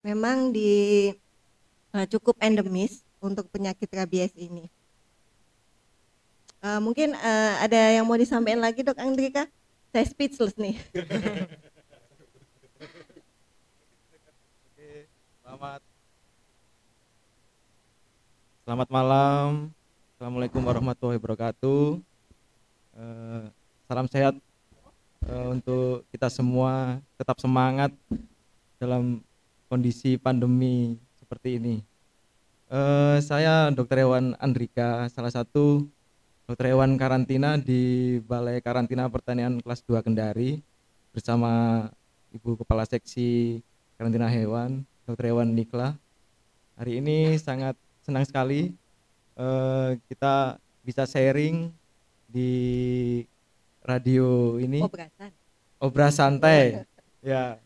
memang di uh, cukup endemis untuk penyakit rabies ini. Uh, mungkin uh, ada yang mau disampaikan lagi dok Andrika? Saya speechless nih. selamat Selamat malam. Assalamualaikum warahmatullahi wabarakatuh. Uh, salam sehat uh, untuk kita semua. Tetap semangat dalam kondisi pandemi seperti ini. Uh, saya Dr. Hewan Andrika, salah satu dokter hewan karantina di Balai Karantina Pertanian kelas 2 Kendari bersama Ibu Kepala Seksi Karantina Hewan, Dr. Hewan Nikla. Hari ini sangat senang sekali uh, kita bisa sharing di radio ini. Obras santai. ya.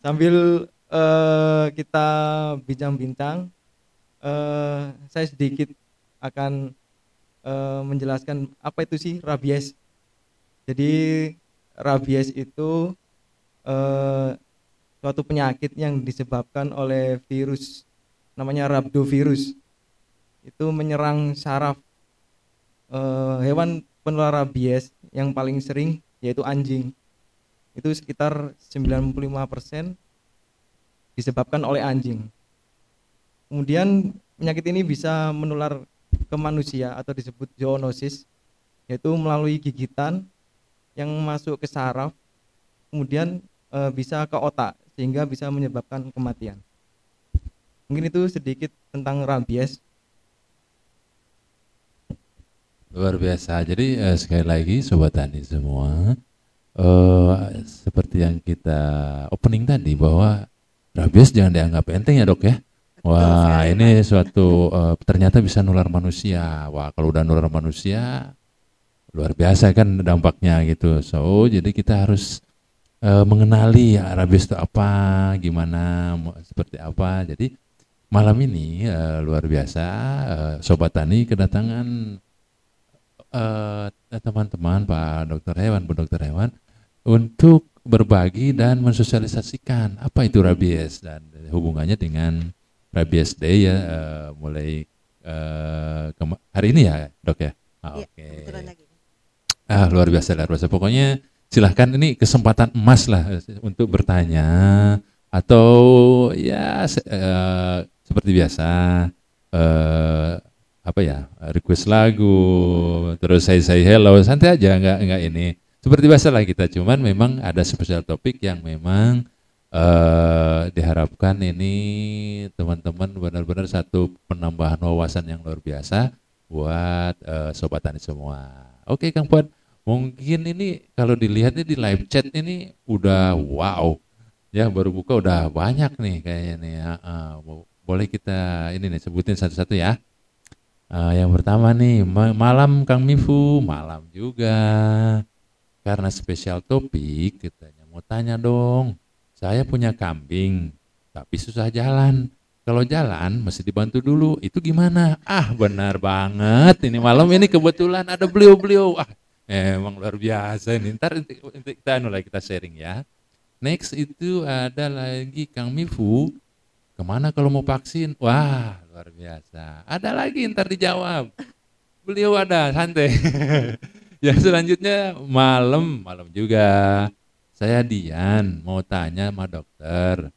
Sambil uh, kita bincang-bincang, uh, saya sedikit akan uh, menjelaskan apa itu sih rabies. Jadi rabies itu uh, suatu penyakit yang disebabkan oleh virus namanya rhabdovirus. Itu menyerang saraf uh, hewan penular rabies yang paling sering yaitu anjing. Itu sekitar 95% disebabkan oleh anjing. Kemudian penyakit ini bisa menular ke manusia atau disebut zoonosis yaitu melalui gigitan yang masuk ke saraf kemudian e, bisa ke otak sehingga bisa menyebabkan kematian. Mungkin itu sedikit tentang rabies. Luar biasa. Jadi eh, sekali lagi sobat tani semua, eh, seperti yang kita opening tadi bahwa rabies jangan dianggap enteng ya dok ya. Wah, ini suatu uh, ternyata bisa nular manusia. Wah, kalau udah nular manusia luar biasa kan dampaknya gitu. So, jadi kita harus uh, mengenali ya, rabies itu apa, gimana, seperti apa. Jadi malam ini uh, luar biasa uh, sobat tani kedatangan teman-teman uh, Pak Dokter Hewan, Bu Dokter Hewan untuk berbagi dan mensosialisasikan apa itu rabies dan hubungannya dengan Rabies Day ya uh, mulai uh, hari ini ya dok ya. Ah, ya Oke. Okay. Ah luar biasa luar biasa. Pokoknya silahkan ini kesempatan emas lah untuk bertanya atau ya uh, seperti biasa uh, apa ya request lagu terus saya say hello santai aja nggak nggak ini seperti biasa lah kita cuman memang ada spesial topik yang memang uh, diharapkan ini teman-teman benar-benar satu penambahan wawasan yang luar biasa buat uh, sobat tani semua. Oke Kang Puan, mungkin ini kalau dilihat ini di live chat ini udah wow, ya baru buka udah banyak nih kayaknya nih. Uh, uh, boleh kita ini nih sebutin satu-satu ya. Uh, yang pertama nih malam Kang Mifu, malam juga karena spesial topik katanya mau tanya dong saya punya kambing, tapi susah jalan. Kalau jalan mesti dibantu dulu. Itu gimana? Ah, benar banget. Ini malam ini kebetulan ada beliau-beliau. Ah, emang luar biasa ini. Ntar kita anu kita sharing ya. Next itu ada lagi Kang Mifu. Ke mana kalau mau vaksin? Wah, luar biasa. Ada lagi ntar dijawab. Beliau ada, santai. Yang selanjutnya malam, malam juga. Saya Dian, mau tanya sama dokter,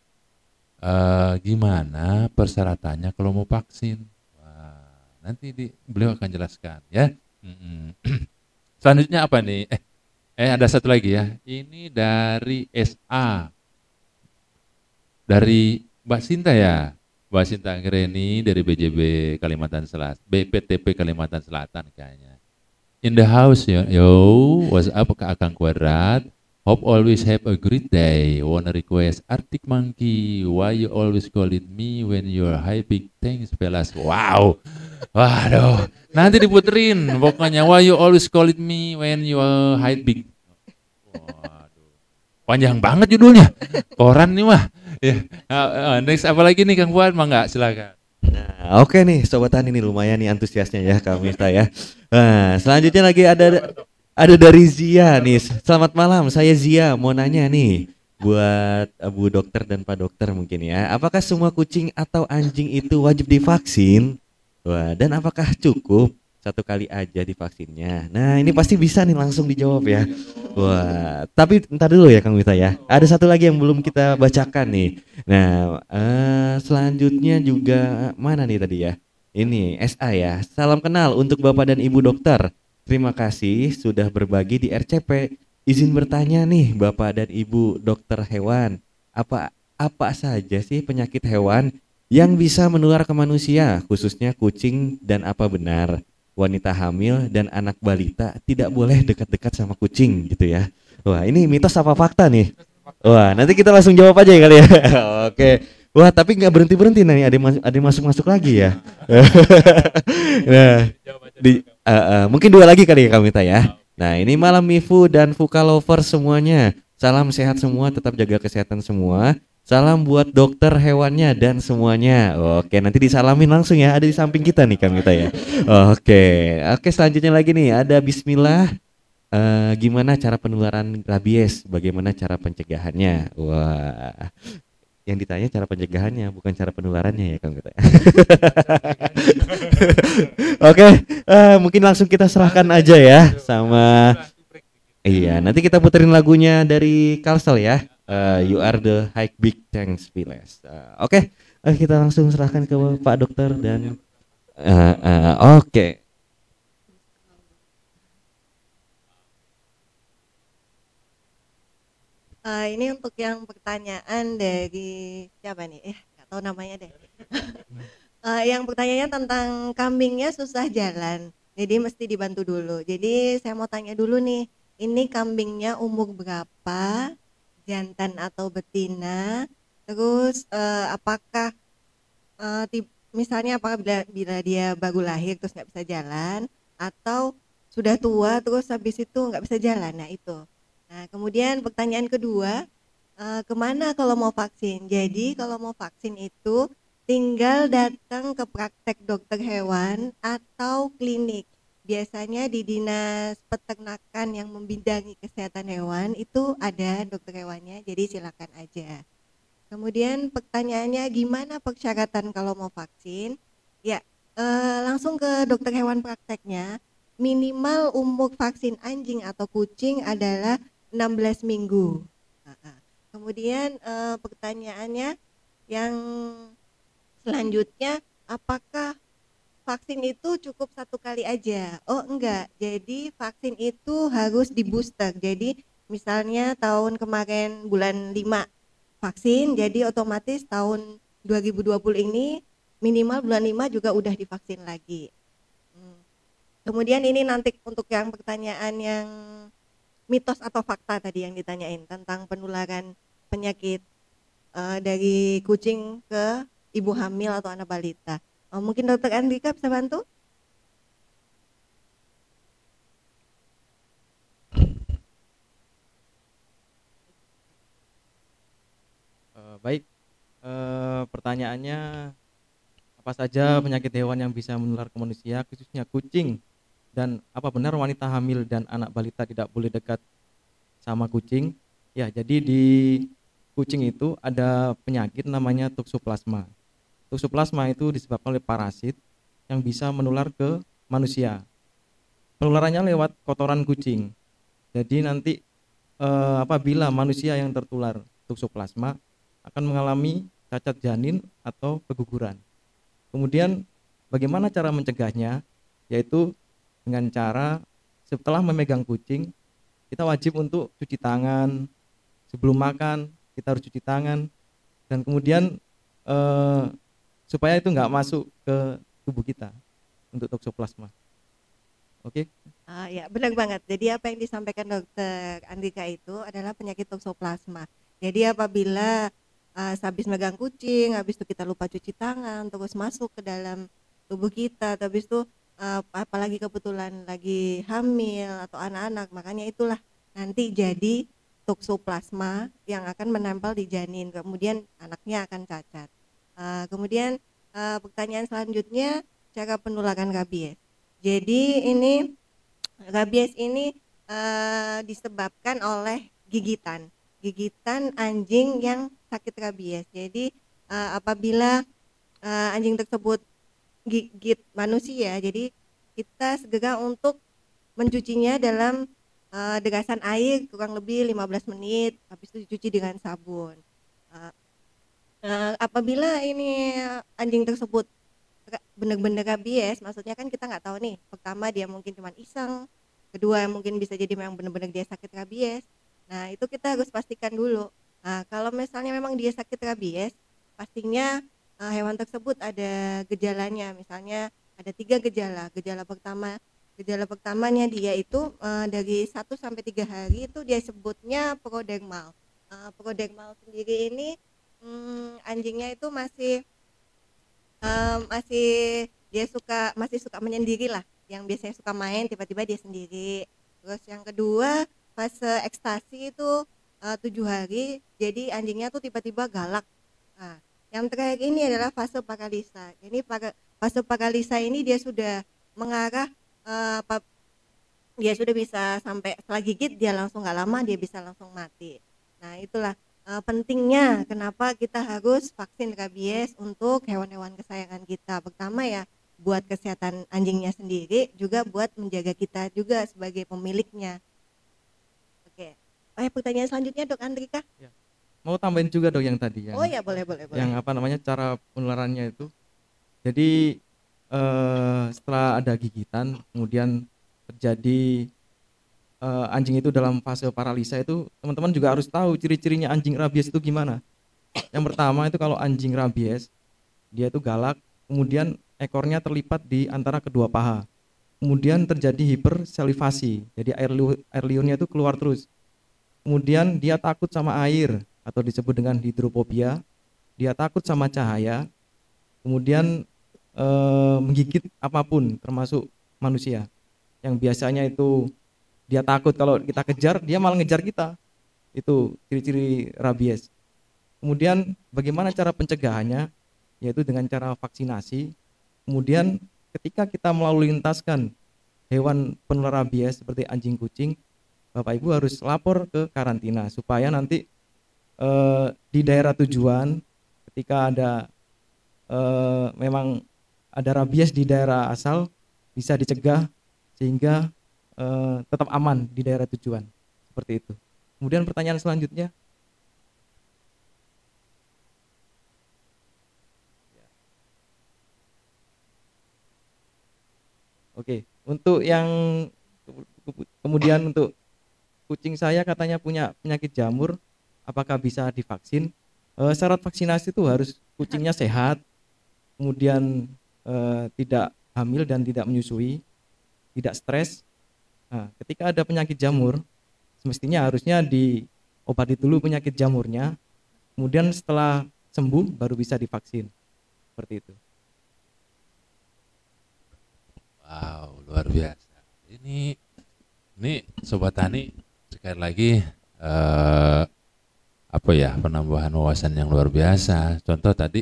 uh, gimana persyaratannya kalau mau vaksin? Wah, nanti di, beliau akan jelaskan ya. Selanjutnya apa nih? Eh, eh ada satu lagi ya. Ini dari SA, dari Mbak Sinta ya. Mbak Sinta Angreni dari BJB Kalimantan Selatan, BPTP Kalimantan Selatan kayaknya. In the house yo, yo what's up ke Akang Kuadrat, Hope always have a great day. Wanna request Arctic Monkey. Why you always calling me when you're high big things, fellas? Wow. Waduh. Nanti diputerin. Pokoknya why you always calling me when you're high big. Waduh. Panjang banget judulnya. Koran nih mah. Ya. Uh, uh, next apa lagi nih Kang Fuad? Mangga silakan. Nah, oke okay nih sobat tani nih lumayan nih antusiasnya ya kami ya. Nah, selanjutnya lagi ada ada dari Zia nih. Selamat malam, saya Zia. Mau nanya nih, buat Bu Dokter dan Pak Dokter mungkin ya. Apakah semua kucing atau anjing itu wajib divaksin? Wah, dan apakah cukup satu kali aja divaksinnya? Nah, ini pasti bisa nih langsung dijawab ya. Wah, tapi ntar dulu ya Kang Wita ya. Ada satu lagi yang belum kita bacakan nih. Nah, eh, selanjutnya juga mana nih tadi ya? Ini SA ya. Salam kenal untuk Bapak dan Ibu dokter. Terima kasih sudah berbagi di RCP. Izin bertanya nih Bapak dan Ibu dokter hewan. Apa apa saja sih penyakit hewan yang bisa menular ke manusia, khususnya kucing dan apa benar wanita hamil dan anak balita tidak boleh dekat-dekat sama kucing gitu ya. Wah, ini mitos apa fakta nih? Wah, nanti kita langsung jawab aja ya kali ya. Oke. Wah, tapi nggak berhenti berhenti nih. Ada mas- ada masuk masuk lagi ya. nah, di, uh, uh, mungkin dua lagi kali ya kami ya. Nah, ini malam Mifu dan Fuka Lover semuanya. Salam sehat semua, tetap jaga kesehatan semua. Salam buat dokter hewannya dan semuanya. Oke, nanti disalamin langsung ya. Ada di samping kita nih kami ya. Oke, oke selanjutnya lagi nih ada Bismillah. Eh, gimana cara penularan rabies? Bagaimana cara pencegahannya? Wah, yang ditanya cara pencegahannya bukan cara penularannya ya Kang Gita. Oke, eh, mungkin langsung kita serahkan aja ya sama Iya, nanti kita puterin lagunya dari Kalsel ya. Eh, you are the high big thanks Viles. Eh, Oke, eh, kita langsung serahkan ke Pak Dokter dan eh, eh, oke. Eh, ini untuk yang pertanyaan dari siapa nih? Eh, nggak tahu namanya deh. Eh, yang pertanyaannya tentang kambingnya susah jalan, jadi mesti dibantu dulu. Jadi saya mau tanya dulu nih, ini kambingnya umur berapa, jantan atau betina? Terus eh, apakah tip- misalnya apakah bila, bila dia baru lahir terus nggak bisa jalan, atau sudah tua terus habis itu nggak bisa jalan? Nah itu. Nah, kemudian pertanyaan kedua, eh, ke mana kalau mau vaksin? Jadi kalau mau vaksin itu tinggal datang ke praktek dokter hewan atau klinik. Biasanya di dinas peternakan yang membidangi kesehatan hewan itu ada dokter hewannya, jadi silakan aja. Kemudian pertanyaannya gimana persyaratan kalau mau vaksin? Ya, eh, langsung ke dokter hewan prakteknya. Minimal umur vaksin anjing atau kucing adalah 16 minggu. Kemudian eh, pertanyaannya yang selanjutnya, apakah vaksin itu cukup satu kali aja? Oh enggak, jadi vaksin itu harus di booster. Jadi misalnya tahun kemarin bulan 5 vaksin, jadi otomatis tahun 2020 ini minimal bulan 5 juga udah divaksin lagi. Hmm. Kemudian ini nanti untuk yang pertanyaan yang mitos atau fakta tadi yang ditanyain tentang penularan penyakit eh, dari kucing ke ibu hamil atau anak balita. Oh, mungkin dokter Andika bisa bantu? Eh, baik, Eh, pertanyaannya apa saja penyakit hewan yang bisa menular ke manusia, khususnya kucing, dan apa benar wanita hamil dan anak balita tidak boleh dekat sama kucing? Ya, jadi di kucing itu ada penyakit namanya toxoplasma. Toxoplasma itu disebabkan oleh parasit yang bisa menular ke manusia. Penularannya lewat kotoran kucing. Jadi nanti eh, apabila manusia yang tertular toxoplasma akan mengalami cacat janin atau keguguran. Kemudian bagaimana cara mencegahnya? Yaitu dengan cara setelah memegang kucing kita wajib untuk cuci tangan sebelum makan kita harus cuci tangan dan kemudian eh, supaya itu nggak masuk ke tubuh kita untuk toxoplasma. Oke? Ah, ya, benar banget. Jadi apa yang disampaikan dokter Andika itu adalah penyakit toxoplasma. Jadi apabila ah, habis megang kucing, habis itu kita lupa cuci tangan, terus masuk ke dalam tubuh kita, habis itu ah, apalagi kebetulan lagi hamil atau anak-anak, makanya itulah nanti jadi toxoplasma yang akan menempel di janin, kemudian anaknya akan cacat. Ah, kemudian ah, pertanyaan selanjutnya cara penularan rabies. Jadi ini rabies ini eh, disebabkan oleh gigitan. gigitan anjing yang sakit rabies. Jadi uh, apabila uh, anjing tersebut gigit manusia, jadi kita segera untuk mencucinya dalam uh, degasan air kurang lebih 15 menit, habis itu dicuci dengan sabun. Uh, apabila ini anjing tersebut benar-benar rabies, maksudnya kan kita nggak tahu nih. Pertama dia mungkin cuma iseng, kedua mungkin bisa jadi memang benar-benar dia sakit rabies. Nah itu kita harus pastikan dulu. Nah kalau misalnya memang dia sakit rabies, pastinya uh, hewan tersebut ada gejalanya. Misalnya ada tiga gejala. Gejala pertama, gejala pertamanya dia itu uh, dari 1 sampai tiga hari itu dia sebutnya prodermal. Uh, prodermal sendiri ini um, anjingnya itu masih um, masih dia suka masih suka menyendiri lah. Yang biasanya suka main tiba-tiba dia sendiri. Terus yang kedua fase ekstasi itu uh, tujuh hari. Jadi anjingnya tuh tiba-tiba galak. Nah yang terakhir ini adalah fase paralisa. Ini fase paralisa ini dia sudah mengarah uh, dia sudah bisa sampai setelah gigit dia langsung nggak lama dia bisa langsung mati. Nah itulah uh, pentingnya kenapa kita harus vaksin rabies untuk hewan-hewan kesayangan kita. Pertama ya buat kesehatan anjingnya sendiri, juga buat menjaga kita juga sebagai pemiliknya. Oke. Oh ya pertanyaan selanjutnya dok Andrika. Ya. Mau tambahin juga dok yang tadi ya. Oh ya boleh boleh boleh. Yang apa namanya cara penularannya itu. Jadi uh, setelah ada gigitan, kemudian terjadi uh, anjing itu dalam fase paralisa itu teman-teman juga harus tahu ciri-cirinya anjing rabies itu gimana. Yang pertama itu kalau anjing rabies dia itu galak, kemudian ekornya terlipat di antara kedua paha. Kemudian terjadi hipersalivasi, jadi air, air liurnya itu keluar terus. Kemudian dia takut sama air atau disebut dengan hidrophobia. Dia takut sama cahaya. Kemudian e, menggigit apa pun termasuk manusia. Yang biasanya itu dia takut kalau kita kejar dia malah ngejar kita. Itu ciri-ciri rabies. Kemudian bagaimana cara pencegahannya? Yaitu dengan cara vaksinasi. Kemudian ketika kita melalui lintaskan hewan penular rabies seperti anjing kucing bapak ibu harus lapor ke karantina supaya nanti eh, di daerah tujuan ketika ada eh, memang ada rabies di daerah asal bisa dicegah sehingga uh, tetap aman di daerah tujuan seperti itu. Kemudian pertanyaan selanjutnya. Oke, untuk yang kemudian untuk kucing saya katanya punya penyakit jamur, apakah bisa divaksin? E, syarat vaksinasi itu harus kucingnya sehat, kemudian e, tidak hamil dan tidak menyusui, tidak stres, Nah, ketika ada penyakit jamur, semestinya harusnya diobati dulu penyakit jamurnya, kemudian setelah sembuh baru bisa divaksin. Seperti itu. Wow, luar biasa. Ini ini sobat tani sekali lagi eh, apa ya penambahan wawasan yang luar biasa. Contoh tadi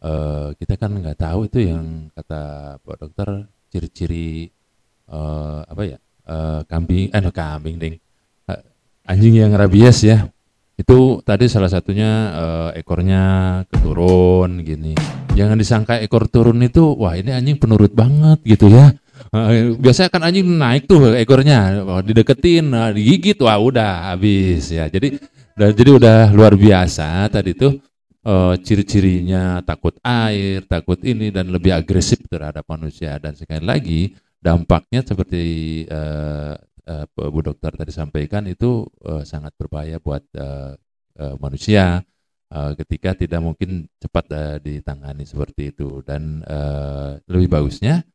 eh, kita kan nggak tahu itu yang kata Pak Dokter ciri-ciri eh, apa ya uh, kambing, eh no, kambing ding, uh, anjing yang rabies ya. Itu tadi salah satunya uh, ekornya keturun gini. Jangan disangka ekor turun itu, wah ini anjing penurut banget gitu ya. Biasanya kan anjing naik tuh ekornya, oh, dideketin, uh, digigit, wah udah habis ya. Jadi, udah, jadi udah luar biasa tadi tuh uh, ciri-cirinya takut air, takut ini dan lebih agresif terhadap manusia. Dan sekali lagi dampaknya seperti uh, uh, Bu Dokter tadi sampaikan itu uh, sangat berbahaya buat uh, uh, manusia uh, ketika tidak mungkin cepat uh, ditangani seperti itu dan uh, lebih bagusnya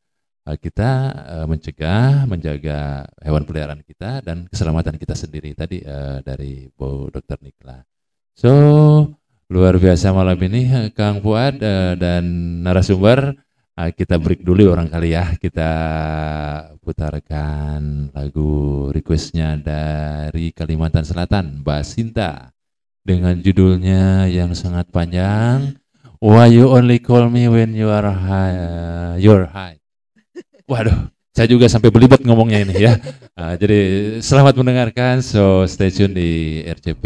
uh, kita uh, mencegah menjaga hewan peliharaan kita dan keselamatan kita sendiri tadi uh, dari Bu Dokter Nikla. So luar biasa malam ini Kang Fuad uh, dan narasumber kita break dulu orang kali ya kita putarkan lagu requestnya dari Kalimantan Selatan Mbak Sinta dengan judulnya yang sangat panjang Why you only call me when you are high, you're high. Waduh, Saya juga sampai belibet ngomongnya ini ya. Uh, jadi selamat mendengarkan. So stay tune di RCP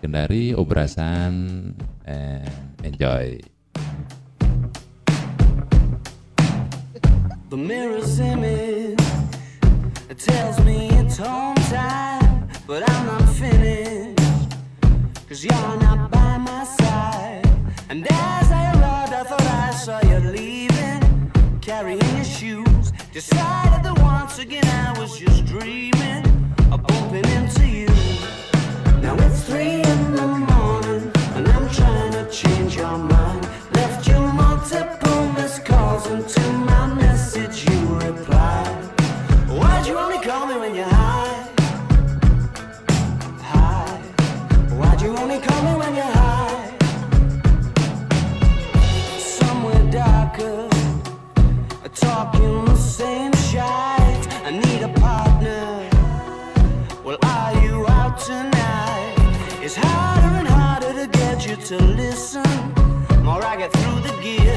Kendari, Obrasan, and enjoy. The mirror's image it tells me it's home time, but I'm not finished. Cause you're not by my side. And as I arrived, I thought I saw you leaving, carrying your shoes. Decided that once again I was just dreaming of bumping into you. Now it's three in the morning, and I'm trying to change your mind. Left you multiple missed calls, and to my message you replied. Why'd you only call me when you're high? High. Why'd you only call me when you're high? Somewhere darker, talking the same shite. I need a partner. Well, are you out tonight? It's harder and harder to get you to listen. More I get through the gears,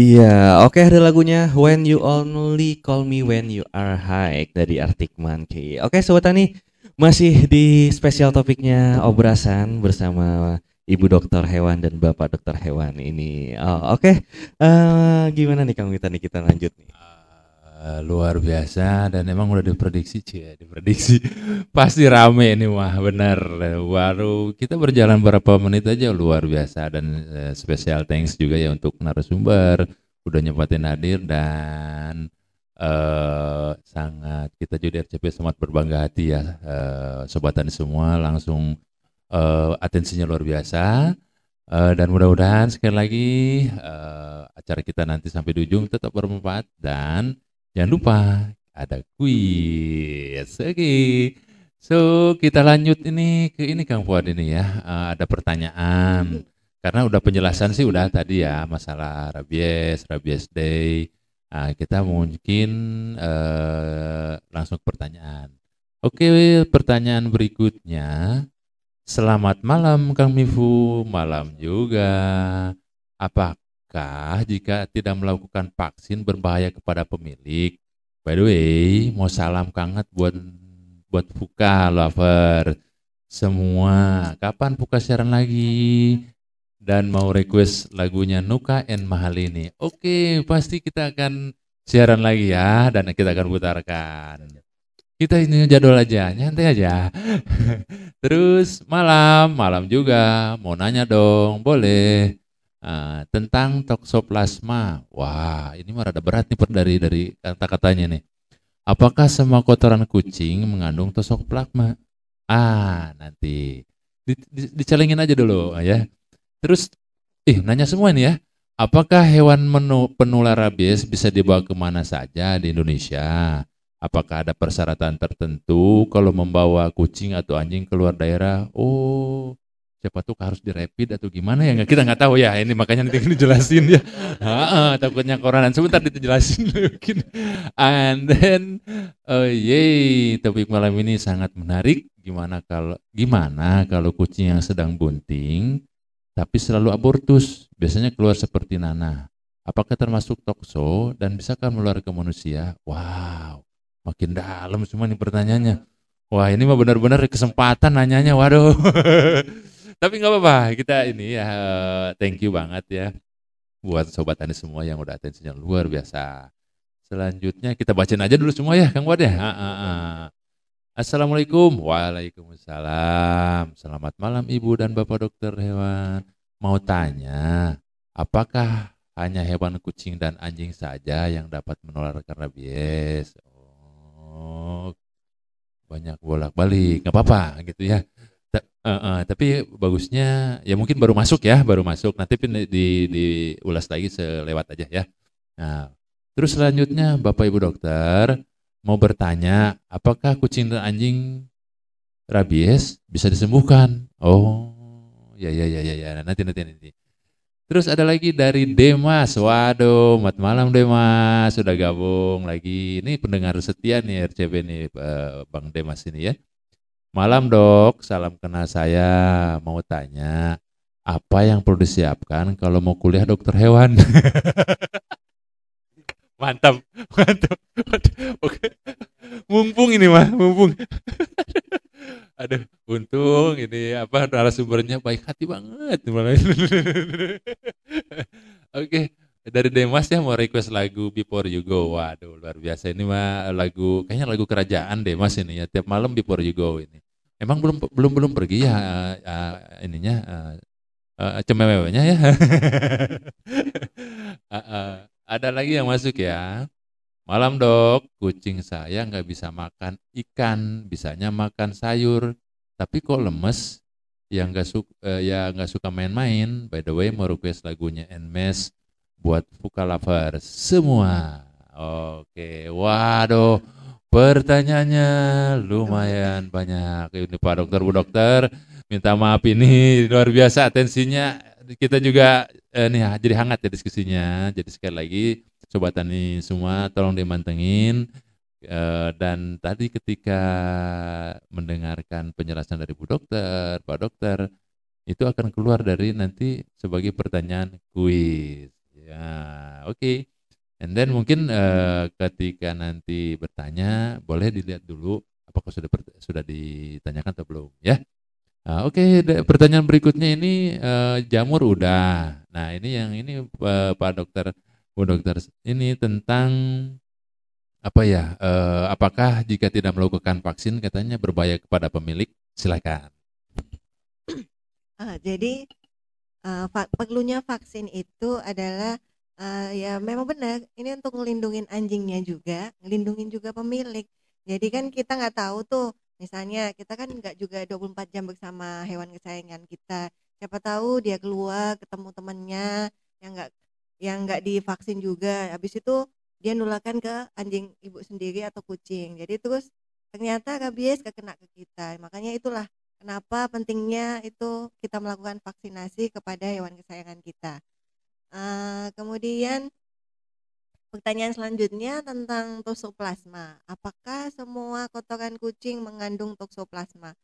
Iya, oke ada lagunya When You Only Call Me When You Are High dari Arctic Monkey. Oke sobat Tani, masih di spesial topiknya obrasan bersama Ibu Dokter Hewan dan Bapak Dokter Hewan ini. Oh, oke, Eh, gimana nih Kang Wita nih kita lanjut nih. Eh, luar biasa dan emang udah diprediksi cie diprediksi. Pasti rame ini mah bener. Baru kita berjalan berapa menit aja luar biasa. Dan eh, spesial thanks juga ya untuk narasumber udah nyempatin hadir dan eh sangat kita jadi RCP sangat berbangga hati ya eh, sobatan semua. Langsung eh, atensinya luar biasa. Eh, dan mudah-mudahan sekali lagi eh, acara kita nanti sampai di ujung tetap bermanfaat dan jangan lupa ada kuis. Oke. So, kita lanjut ini ke ini Kang Fuad ini ya. Eh, ada pertanyaan. Karena udah penjelasan sih udah tadi ya masalah rabies, rabies day. Nah, kita mungkin eh, langsung ke pertanyaan. Oke, pertanyaan berikutnya. Selamat malam Kang Mifu, malam juga. Apakah jika tidak melakukan vaksin berbahaya kepada pemilik? By the way, mau salam kanget buat buat Fuka lover semua. Kapan Fuka siaran lagi? Dan mau request lagunya Nuka and Mahalini. Oke, pasti kita akan siaran lagi ya dan kita akan putarkan. Kita ini jadwal aja, nyantai aja. Terus malam, malam juga mau nanya dong, boleh. Ah, tentang toksoplasma. Wah, ini mah rada berat nih dari dari kata-katanya nih. Apakah semua kotoran kucing mengandung toksoplasma? Ah, nanti di, di- aja dulu ya. Terus, ih nanya semua nih ya. Apakah hewan menu, penular rabies bisa dibawa ke mana saja di Indonesia? Apakah ada persyaratan tertentu kalau membawa kucing atau anjing keluar daerah? Oh, siapa tuh harus direpit atau gimana ya? Nggak kita nggak tahu ya. Ini makanya nanti dijelasin ya. Ha, takutnya koranan sebentar dijelasin mungkin. And then oh yay. Topik malam ini sangat menarik. Gimana kalau gimana kalau kucing yang sedang bunting tapi selalu abortus? Biasanya keluar seperti Nana apakah termasuk tokso? Dan bisakah menular ke manusia? Wow makin dalam semua nih pertanyaannya. Wah ini mah benar-benar kesempatan nanyanya. Waduh Tapi nggak apa-apa, kita ini ya thank you banget ya buat sobat tani semua yang udah atensinya luar biasa. Selanjutnya kita bacain aja dulu semua ya, Kang Wad ya. Assalamualaikum, waalaikumsalam. Selamat malam Ibu dan Bapak Dokter Hewan. Mau tanya, apakah hanya hewan kucing dan anjing saja yang dapat menularkan rabies? Oh, banyak bolak-balik, nggak apa-apa gitu ya. Uh, uh, tapi bagusnya ya mungkin baru masuk ya, baru masuk. Nanti di, diulas lagi selewat aja ya. Nah, terus selanjutnya Bapak Ibu dokter mau bertanya, apakah kucing dan anjing rabies bisa disembuhkan? Oh, ya ya ya ya ya. Nanti nanti nanti. Terus ada lagi dari Demas. Waduh, mat malam Demas sudah gabung lagi. Ini pendengar setia nih RCB nih eh, Bang Demas ini ya. Malam dok, salam kenal saya. Mau tanya, apa yang perlu disiapkan kalau mau kuliah dokter hewan? mantap, mantap. Oke. Mumpung ini mah, mumpung. Aduh, untung ini apa narasumbernya baik hati banget. Oke, dari Demas ya mau request lagu Before You Go. Waduh, luar biasa ini mah lagu kayaknya lagu kerajaan Demas ini ya. Tiap malam Before You Go ini. Emang belum belum belum pergi ya uh, ininya uh, uh, cemewenya ya. uh, uh, ada lagi yang masuk ya. Malam dok, kucing saya nggak bisa makan ikan, bisanya makan sayur, tapi kok lemes? Yang nggak suka, uh, ya nggak suka main-main. By the way, mau request lagunya Enmes buat Fuka Lover semua. Oke, waduh Pertanyaannya lumayan banyak. Ini Pak Dokter, Bu Dokter, minta maaf ini luar biasa atensinya. Kita juga eh, nih jadi hangat ya diskusinya. Jadi sekali lagi Sobat Tani semua tolong dimantengin. Eh, dan tadi ketika mendengarkan penjelasan dari Bu Dokter, Pak Dokter, itu akan keluar dari nanti sebagai pertanyaan kuis. Ya, oke. Okay. And then mungkin uh, ketika nanti bertanya boleh dilihat dulu apakah sudah sudah ditanyakan atau belum ya. Uh, Oke, okay, pertanyaan berikutnya ini uh, jamur udah. Nah ini yang ini uh, Pak Dokter, Bu Dokter ini tentang apa ya? Uh, apakah jika tidak melakukan vaksin katanya berbahaya kepada pemilik? Silakan. Uh, jadi uh, perlunya vaksin itu adalah uh, ya memang benar ini untuk ngelindungin anjingnya juga ngelindungin juga pemilik. Jadi kan kita nggak tahu tuh misalnya kita kan nggak juga 24 jam bersama hewan kesayangan kita. Siapa tahu dia keluar ketemu temannya yang nggak yang nggak divaksin juga. Habis itu dia nulakan ke anjing ibu sendiri atau kucing. Jadi terus ternyata rabies kena ke kita. Makanya itulah kenapa pentingnya itu kita melakukan vaksinasi kepada hewan kesayangan kita Uh, kemudian pertanyaan selanjutnya tentang toksoplasma. Apakah semua kotoran kucing mengandung toksoplasma?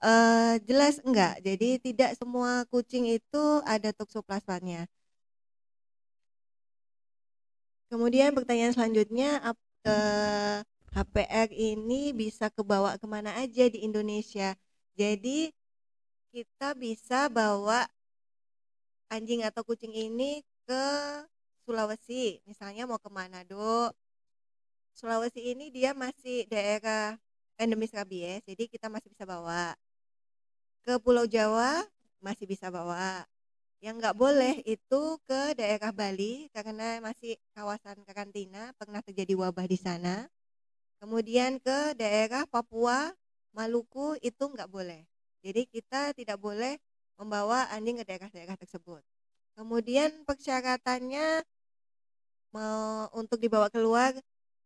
Uh, jelas enggak. Jadi tidak semua kucing itu ada toksoplasmanya. Kemudian pertanyaan selanjutnya, uh, eh, HPR ini bisa kebawa ke mana aja di Indonesia? Jadi kita bisa bawa anjing atau kucing ini ke Sulawesi. Misalnya mau ke Manado. Sulawesi ini dia masih daerah endemis rabies jadi kita masih bisa bawa. Ke Pulau Jawa masih bisa bawa. Yang nggak boleh itu ke daerah Bali karena masih kawasan karantina pernah terjadi wabah di sana. Kemudian ke daerah Papua Maluku itu nggak boleh jadi kita tidak boleh membawa anjing ke daerah-daerah tersebut. Kemudian persyaratannya mau untuk dibawa keluar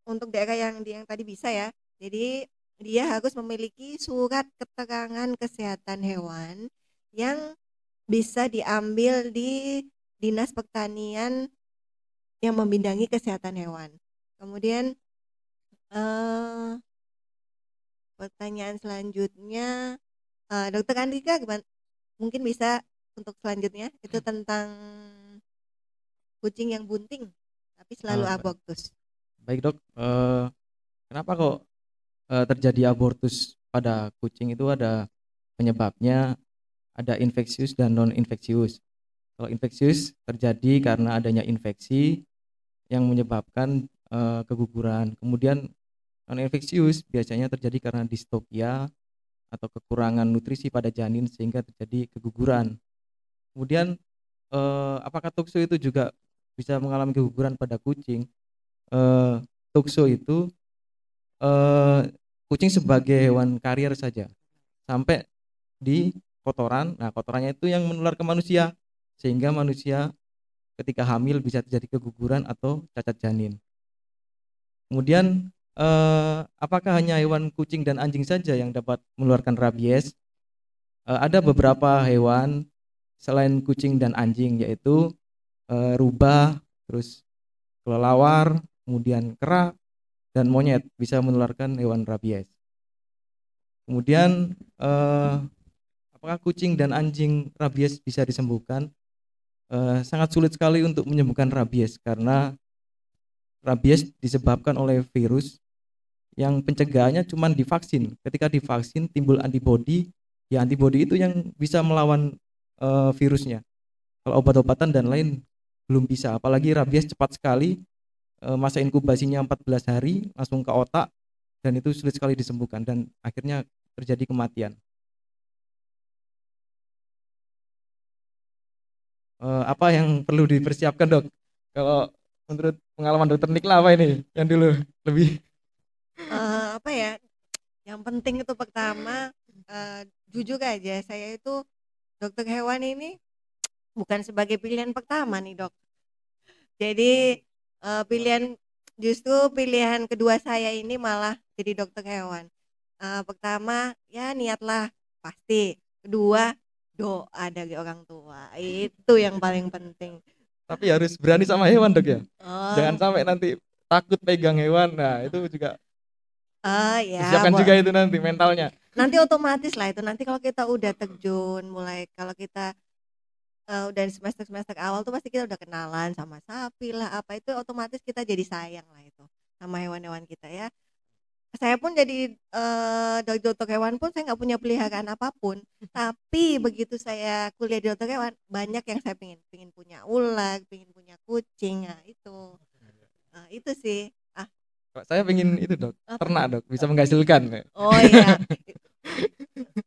untuk daerah yang yang tadi bisa ya. Jadi dia harus memiliki surat keterangan kesehatan hewan yang bisa diambil di Dinas Pertanian yang membidangi kesehatan hewan. Kemudian eh, pertanyaan selanjutnya eh, Dokter Andika gimana? Mungkin bisa untuk selanjutnya itu tentang kucing yang bunting tapi selalu Ah, abortus. Baik dok, eh, kenapa kok eh, terjadi abortus pada kucing itu ada penyebabnya, ada infeksius dan non infeksius. Kalau infeksius terjadi karena adanya infeksi yang menyebabkan eh, keguguran. Kemudian non infeksius biasanya terjadi karena distokia atau kekurangan nutrisi pada janin sehingga terjadi keguguran. Kemudian eh, apakah tukso itu juga bisa mengalami keguguran pada kucing? Eh, tukso itu eh, kucing sebagai hewan karier saja sampai di kotoran. Nah, kotorannya itu yang menular ke manusia sehingga manusia ketika hamil bisa terjadi keguguran atau cacat janin. Kemudian eh, apakah hanya hewan kucing dan anjing saja yang dapat menularkan rabies? Eh, ada beberapa hewan selain kucing dan anjing yaitu eh, rubah, terus kelelawar, kemudian kera dan monyet bisa menularkan hewan rabies. Kemudian eh, apakah kucing dan anjing rabies bisa disembuhkan? Eh, sangat sulit sekali untuk menyembuhkan rabies karena rabies disebabkan oleh virus yang pencegahannya cuma divaksin. Ketika divaksin timbul antibodi, ya antibodi itu yang bisa melawan eh, virusnya. Kalau obat-obatan dan lain belum bisa, apalagi rabies cepat sekali eh, masa inkubasinya 14 hari langsung ke otak dan itu sulit sekali disembuhkan dan akhirnya terjadi kematian. Eh, apa yang perlu dipersiapkan dok? Kalau menurut pengalaman dokter Nikla apa ini yang dulu lebih apa ya? Yang penting itu pertama eh, jujur aja saya itu dokter hewan ini bukan sebagai pilihan pertama nih dok. Jadi eh, pilihan justru pilihan kedua saya ini malah jadi dokter hewan. Eh, pertama ya niatlah pasti. Kedua doa dari orang tua itu yang paling penting. tapi harus berani sama hewan dok ya. Oh, Jangan sampai nanti takut pegang hewan. Nah itu juga oh, ya, disiapkan bo- juga itu nanti mentalnya. nanti otomatis lah itu. Nanti kalau kita udah terjun mulai kalau kita eh, udah di semester semester awal tuh pasti kita udah kenalan sama sapi lah apa itu otomatis kita jadi sayang lah itu sama hewan-hewan kita ya. Saya pun jadi eh, dari dokter hewan pun saya nggak punya peliharaan apa pun. Tapi begitu saya kuliah di dokter hewan banyak yang saya pingin pingin punya ular pingin punya kucing nah itu. Nah, itu sih saya pengen itu dok, apa? ternak dok, bisa menghasilkan. oh iya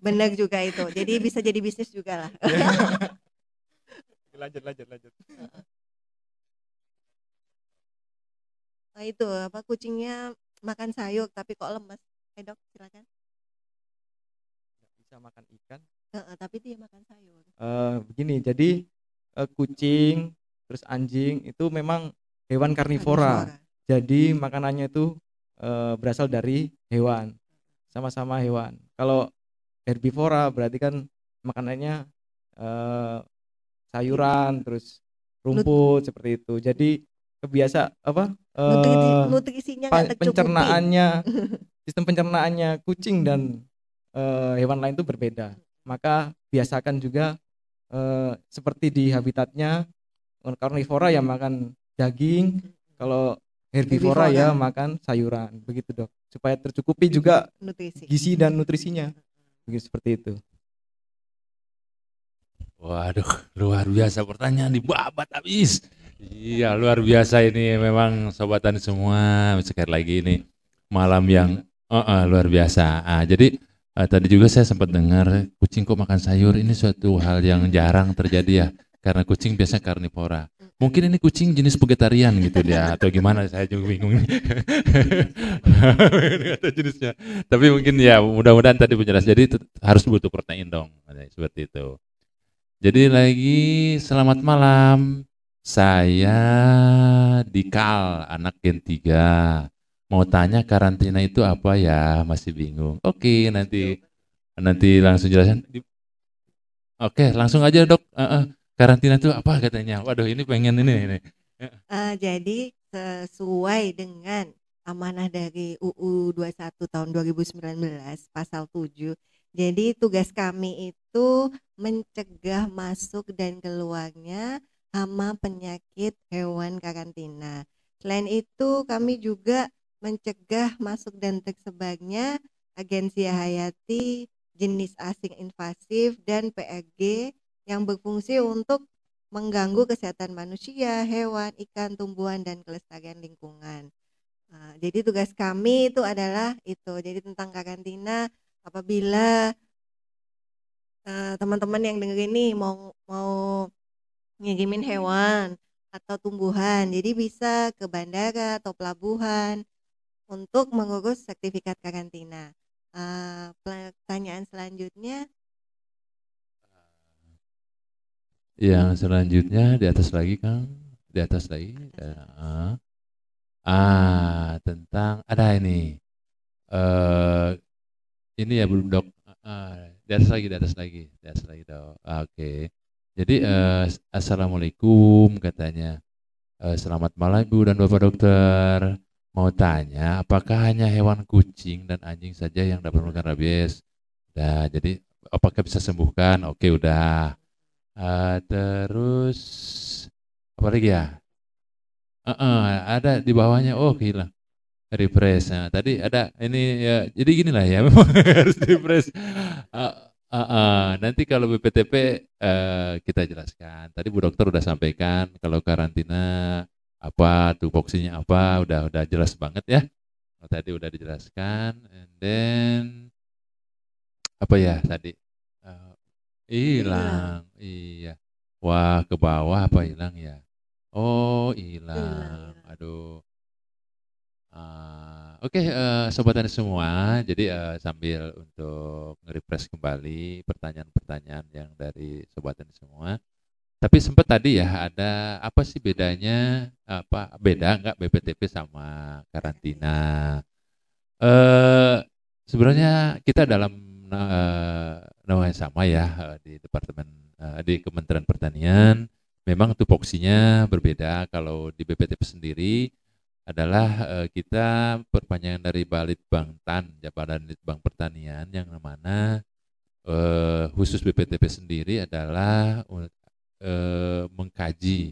benar juga itu jadi bisa jadi bisnis juga lah lanjut lanjut lanjut. Nah itu apa kucingnya makan sayur tapi kok lemes. Eh dok silakan. Bisa makan ikan. Heeh, tapi dia makan sayur. Eh, begini, jadi eh, kucing terus anjing itu memang hewan karnivora. Karnivora. Jadi makanannya itu eh, berasal dari hewan, sama-sama hewan. Kalau herbivora berarti kan makanannya eh, sayuran, terus rumput seperti itu. Jadi kebiasa apa? Nutrisi, eh, nggak tercukupi. pencernaannya, sistem pencernaannya kucing dan eh, hewan lain itu berbeda. Maka biasakan juga eh, seperti di habitatnya karnivora ya makan daging, kalau herbivora Herbivora. ya makan sayuran, begitu dok. Supaya tercukupi juga Nutrisi. gizi dan nutrisinya, begitu seperti itu. Waduh, luar biasa pertanyaan dibabat habis. Iya, luar biasa ini memang sobatan semua. Sekali lagi ini malam yang eh, eh, luar biasa. Ah, jadi eh, tadi juga saya sempat dengar kucing kok makan sayur. Ini suatu hal yang jarang terjadi ya. Karena kucing biasa karnivora. Mungkin ini kucing jenis vegetarian gitu dia atau gimana saya juga bingung nih. Jenisnya. Tapi mungkin ya mudah-mudahan tadi penjelas. Jadi harus butuh protein dong. Seperti itu. Jadi lagi selamat malam. Saya Dikal, anak Gen 3. Mau tanya karantina itu apa ya? Masih bingung. Oke, nanti nanti langsung jelasin. Oke, langsung aja dok. Uh, uh, karantina itu apa katanya? Waduh, ini pengen ini ini. Uh, jadi sesuai dengan amanah dari UU 21 tahun 2019 pasal 7. Jadi tugas kami itu mencegah masuk dan keluarnya hama penyakit hewan karantina. Selain itu kami juga mencegah masuk dan tersebarnya agensi hayati jenis asing invasif dan PRG yang berfungsi untuk mengganggu kesehatan manusia, hewan, ikan, tumbuhan, dan kelestarian lingkungan. Nah, jadi tugas kami itu adalah itu. Jadi tentang karantina apabila eh, teman-teman yang denger ini mau mau ngirimin hewan atau tumbuhan, jadi bisa ke bandara atau pelabuhan untuk mengurus sertifikat karantina. Uh, pertanyaan selanjutnya Yang selanjutnya di atas lagi Kang, di atas lagi. Uh, ah, tentang ada ini. Uh, ini ya belum dok. Uh, di atas lagi, di atas lagi, di atas lagi dok. Oke. Okay. Jadi uh, assalamualaikum katanya. Uh, selamat malam ibu dan bapak dokter. Mau tanya, apakah hanya hewan kucing dan anjing saja yang dapat melakukan rabies? Nah, jadi apakah bisa sembuhkan? Oke, udah. Uh, terus apa lagi ya? Uh, uh, ada di bawahnya. Oh hilang. Refresh. Nah, tadi ada ini ya. Jadi gini lah ya. Memang harus refresh. Uh, uh, uh, nanti kalau BPTP uh, kita jelaskan. Tadi Bu Dokter udah sampaikan kalau karantina apa tupoksinya apa udah udah jelas banget ya. Tadi udah dijelaskan. And then apa ya tadi? Hilang, iya. Wah, ke bawah apa hilang ya? Oh, hilang. Aduh. Uh, Oke, okay, uh, eh, sobat semua. Jadi uh, sambil untuk nge-refresh kembali pertanyaan-pertanyaan yang dari sobat semua. Tapi sempat tadi ya ada apa sih bedanya apa beda nggak BPTP sama karantina? Uh, sebenarnya kita dalam uh, nama yang sama ya uh, di departemen uh, di Kementerian Pertanian. Memang tupoksinya berbeda. Kalau di BPTP sendiri adalah uh, kita perpanjangan dari Balit Bangtan, Jabatan Litbang Pertanian yang mana uh, khusus BPTP sendiri adalah uh, mengkaji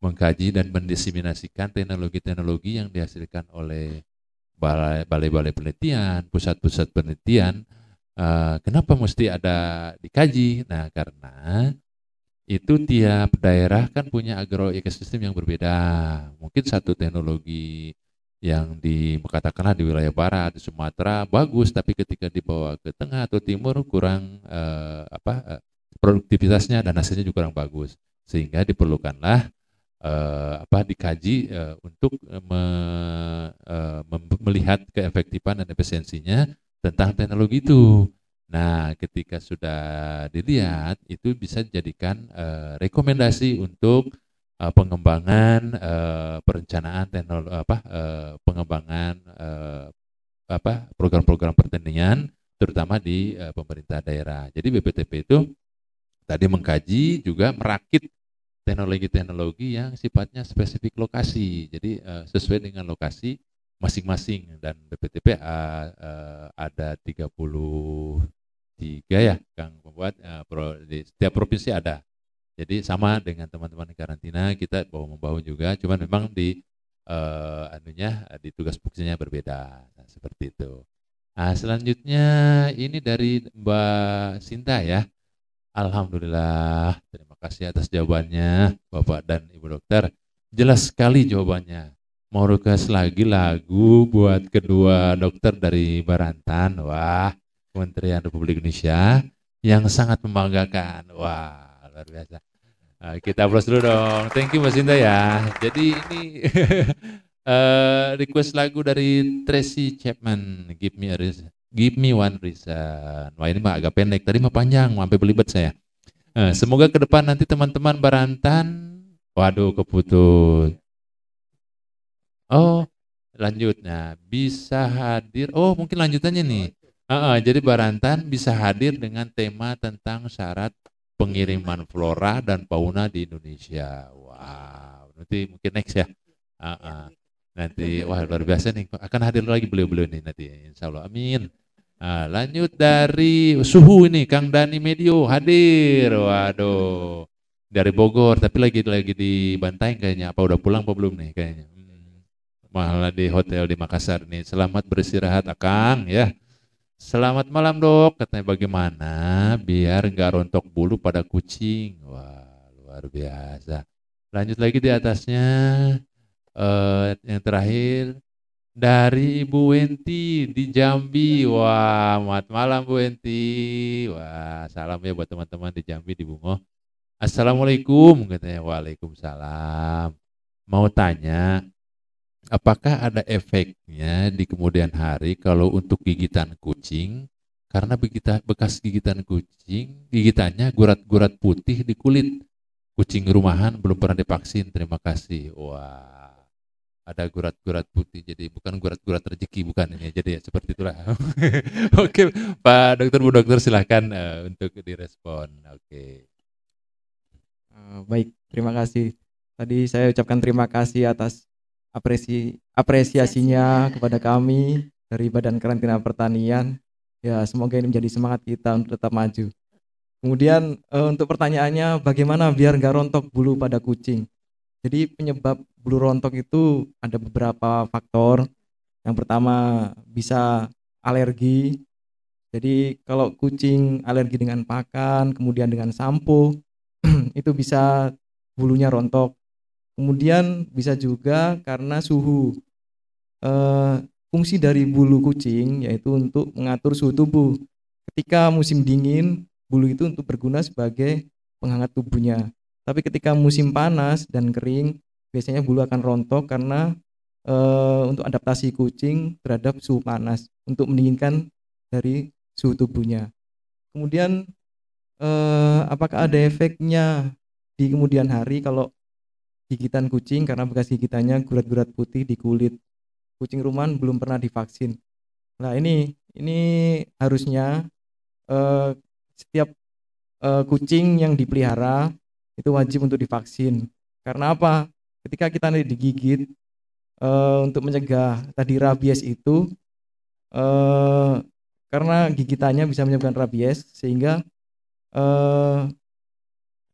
mengkaji dan mendiseminasikan teknologi-teknologi yang dihasilkan oleh balai-balai penelitian, pusat-pusat penelitian Uh, kenapa mesti ada dikaji? Nah, karena itu tiap daerah kan punya agroekosistem yang berbeda. Mungkin satu teknologi yang di katakanlah di wilayah barat di Sumatera bagus, tapi ketika dibawa ke tengah atau timur kurang uh, apa uh, produktivitasnya dan hasilnya juga kurang bagus, sehingga diperlukanlah uh, apa dikaji uh, untuk me, uh, melihat keefektifan dan efisiensinya tentang teknologi itu. Nah, ketika sudah dilihat, itu bisa dijadikan uh, rekomendasi untuk uh, pengembangan uh, perencanaan teknologi apa uh, pengembangan uh, apa program-program pertanian terutama di uh, pemerintah daerah. Jadi BPTP itu tadi mengkaji juga merakit teknologi-teknologi yang sifatnya spesifik lokasi. Jadi uh, sesuai dengan lokasi masing-masing dan BPTP uh, uh, ada 33 ya Kang membuat uh, pro, di setiap provinsi ada. Jadi sama dengan teman-teman karantina kita bawa membawa juga, cuman memang di uh, anunya di tugas fungsinya berbeda. Nah, seperti itu. Nah, selanjutnya ini dari Mbak Sinta ya. Alhamdulillah, terima kasih atas jawabannya Bapak dan Ibu Dokter. Jelas sekali jawabannya mau request lagi lagu buat kedua dokter dari Barantan. Wah, Kementerian Republik Indonesia yang sangat membanggakan. Wah, luar biasa. Nah, kita aplaus dulu dong. Thank you Mas Indah ya. Jadi ini uh, request lagu dari Tracy Chapman, Give Me a Reason. Give Me One Reason. Wah ini mah agak pendek, tadi mah panjang, sampai belibet saya. Uh, semoga ke depan nanti teman-teman Barantan, waduh keputus. Oh, lanjut. Nah, bisa hadir. Oh, mungkin lanjutannya nih. Uh, uh, jadi Barantan bisa hadir dengan tema tentang syarat pengiriman flora dan fauna di Indonesia. Wow, nanti mungkin next ya. Ah, ah. Nanti wah luar biasa nih akan hadir lagi beliau-beliau ini nanti insya Allah amin. Nah, lanjut dari suhu ini Kang Dani Medio hadir. Waduh. Dari Bogor tapi lagi lagi di Bantaeng kayaknya. Apa udah pulang apa belum nih kayaknya? Malah di hotel di Makassar nih. Selamat beristirahat Akang ya. Selamat malam dok, katanya bagaimana biar nggak rontok bulu pada kucing. Wah luar biasa. Lanjut lagi di atasnya uh, yang terakhir dari Ibu Wenti di Jambi. Wah, selamat malam Bu Wenti. Wah, salam ya buat teman-teman di Jambi di Bungo. Assalamualaikum katanya. Waalaikumsalam. Mau tanya, apakah ada efeknya di kemudian hari kalau untuk gigitan kucing? Karena bekas gigitan kucing, gigitannya gurat-gurat putih di kulit. Kucing rumahan belum pernah divaksin. Terima kasih. Wah ada gurat-gurat putih jadi bukan gurat-gurat rezeki bukan ini jadi ya seperti itulah oke Pak Dokter Bu Dokter silahkan uh, untuk direspon oke uh, baik terima kasih tadi saya ucapkan terima kasih atas apresi apresiasinya kepada kami dari Badan Karantina Pertanian ya semoga ini menjadi semangat kita untuk tetap maju kemudian uh, untuk pertanyaannya bagaimana biar nggak rontok bulu pada kucing jadi penyebab bulu rontok itu ada beberapa faktor. Yang pertama bisa alergi. Jadi kalau kucing alergi dengan pakan, kemudian dengan sampo, itu bisa bulunya rontok. Kemudian bisa juga karena suhu. E, fungsi dari bulu kucing yaitu untuk mengatur suhu tubuh. Ketika musim dingin, bulu itu untuk berguna sebagai penghangat tubuhnya. Tapi ketika musim panas dan kering, biasanya bulu akan rontok karena e, untuk adaptasi kucing terhadap suhu panas, untuk mendinginkan dari suhu tubuhnya. Kemudian e, apakah ada efeknya di kemudian hari kalau gigitan kucing karena bekas gigitannya gurat-gurat putih di kulit. Kucing rumahan belum pernah divaksin. Nah, ini ini harusnya e, setiap e, kucing yang dipelihara itu wajib untuk divaksin. Karena apa? Ketika kita digigit uh, untuk mencegah tadi rabies itu uh, karena gigitannya bisa menyebabkan rabies sehingga uh,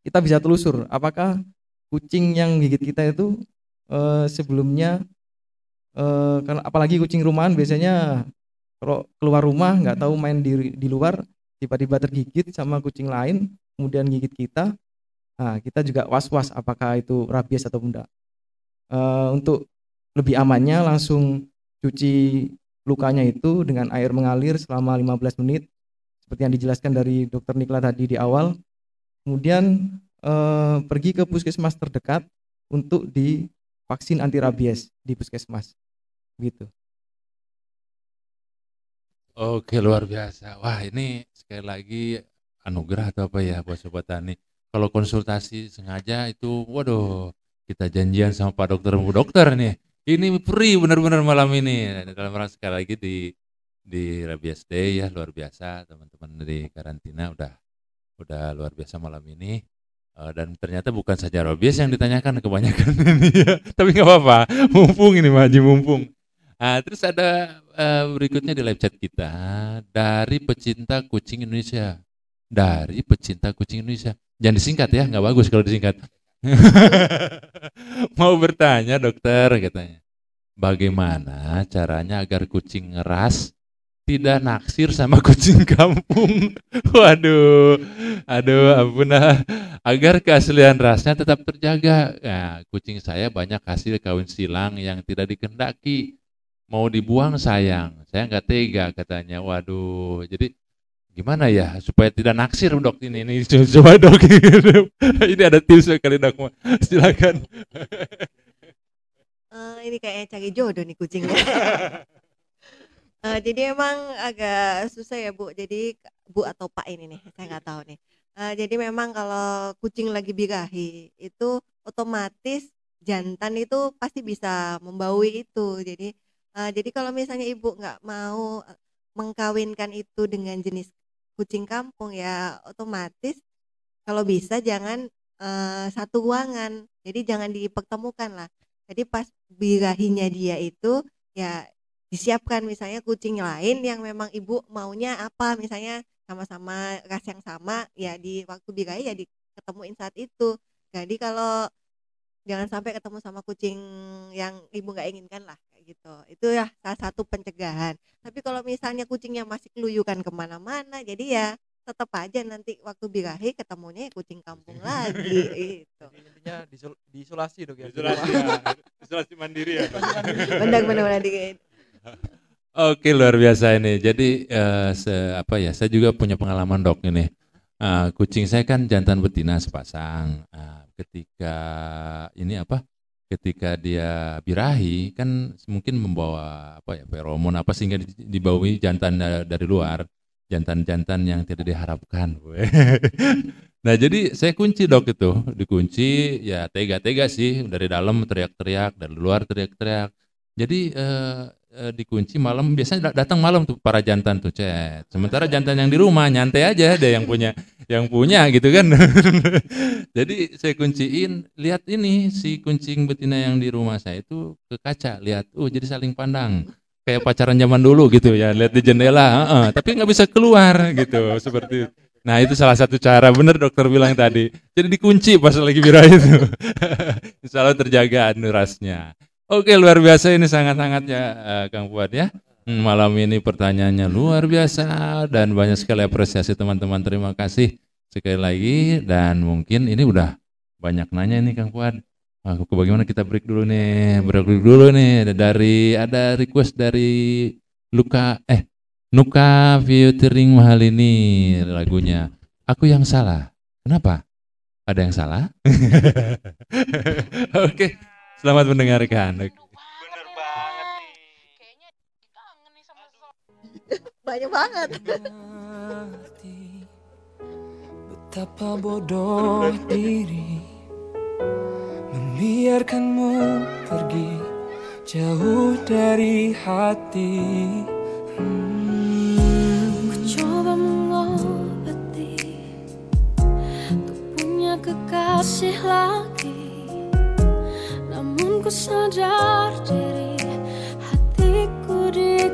kita bisa telusur apakah kucing yang gigit kita itu uh, sebelumnya uh, apalagi kucing rumahan biasanya kalau keluar rumah nggak tahu main di di luar tiba-tiba tergigit sama kucing lain kemudian gigit kita Nah, kita juga was-was apakah itu rabies atau tidak. Uh, untuk lebih amannya langsung cuci lukanya itu dengan air mengalir selama 15 menit seperti yang dijelaskan dari dokter Nikla tadi di awal. Kemudian uh, pergi ke puskesmas terdekat untuk divaksin anti rabies di puskesmas. Gitu. Oke luar biasa. Wah ini sekali lagi anugerah atau apa ya buat sobat tani kalau konsultasi sengaja itu waduh kita janjian sama Pak Dokter Bu Dokter nih. Ini free benar-benar malam ini. Dalam rangka sekali lagi di di Rabies Day ya luar biasa teman-teman dari karantina udah udah luar biasa malam ini uh, dan ternyata bukan saja rabies yang ditanyakan kebanyakan ini ya. Tapi nggak apa-apa. Mumpung ini Maji mumpung. Nah, terus ada uh, berikutnya di live chat kita. Dari pecinta kucing Indonesia. Dari pecinta kucing Indonesia. Jangan disingkat ya, nggak bagus kalau disingkat. Mau bertanya dokter katanya. Bagaimana caranya agar kucing ngeras tidak naksir sama kucing kampung? Waduh, aduh ampun lah. Agar keaslian rasnya tetap terjaga. Nah, kucing saya banyak hasil kawin silang yang tidak dikendaki. Mau dibuang sayang, saya nggak tega katanya. Waduh, jadi gimana ya supaya tidak naksir dok ini ini coba dok ini ada tips sekali dok silakan uh, ini kayaknya cari jodoh nih kucingnya uh, jadi emang agak susah ya bu. Jadi bu atau pak ini nih saya nggak tahu nih. Uh, jadi memang kalau kucing lagi birahi itu otomatis jantan itu pasti bisa membaui itu. Jadi uh, jadi kalau misalnya ibu nggak mau mengkawinkan itu dengan jenis kucing kampung ya otomatis kalau bisa jangan eh, satu ruangan. Jadi jangan dipertemukan lah. Jadi pas birahinya dia itu ya disiapkan. Misalnya kucing lain yang memang ibu maunya apa misalnya sama-sama ras yang sama ya di waktu birahi ya diketemuin saat itu. Jadi kalau jangan sampai ketemu sama kucing yang ibu nggak inginkan lah kayak gitu. Itu ya salah satu pencegahan. Tapi kalau misalnya kucingnya masih keluyukan ke mana-mana jadi ya tetap aja nanti waktu birahi ketemunya ya kucing kampung lagi itu intinya disul- diisolasi dok ya. di Isolasi ya, isolasi mandiri ya. benar-benar benar dikit Oke luar biasa ini. Jadi eh, se- apa ya? Saya juga punya pengalaman dok ini. Ah, kucing saya kan jantan betina sepasang. Ah, ketika ini apa? Ketika dia birahi kan mungkin membawa apa ya feromon apa sehingga di- dibawahi jantan da- dari luar, jantan-jantan yang tidak diharapkan. nah jadi saya kunci dok itu, dikunci ya tega-tega sih dari dalam teriak-teriak, dari luar teriak-teriak. Jadi eh, eh, dikunci malam biasanya da- datang malam tuh para jantan tuh cet. Sementara jantan yang di rumah nyantai aja ada yang punya yang punya gitu kan. Jadi saya kunciin, lihat ini si kucing betina yang di rumah saya itu ke kaca, lihat, oh jadi saling pandang. Kayak pacaran zaman dulu gitu ya, lihat di jendela, heeh, tapi nggak bisa keluar gitu, seperti itu. Nah itu salah satu cara, bener dokter bilang tadi. Jadi dikunci pas lagi birahi itu. Insya Allah terjaga nurasnya. Oke luar biasa ini sangat-sangat ya eh, Kang Fuad ya. Hmm, Malam ini pertanyaannya luar biasa dan banyak sekali apresiasi teman-teman. Terima kasih sekali lagi dan mungkin ini udah banyak nanya ini Kang Fuad. Aku bagaimana kita break dulu nih, break dulu nih dari ada request dari Luka eh Nuka featuring mahal ini lagunya. Aku yang salah. Kenapa? Ada yang salah? Oke, selamat mendengarkan. Bener banget nih. Kayaknya kangen nih sama banyak banget Betapa bodoh diri Membiarkanmu pergi Jauh dari hati Hmm. Ku coba mengobati Untuk punya kekasih lagi ku sadar diri Hatiku di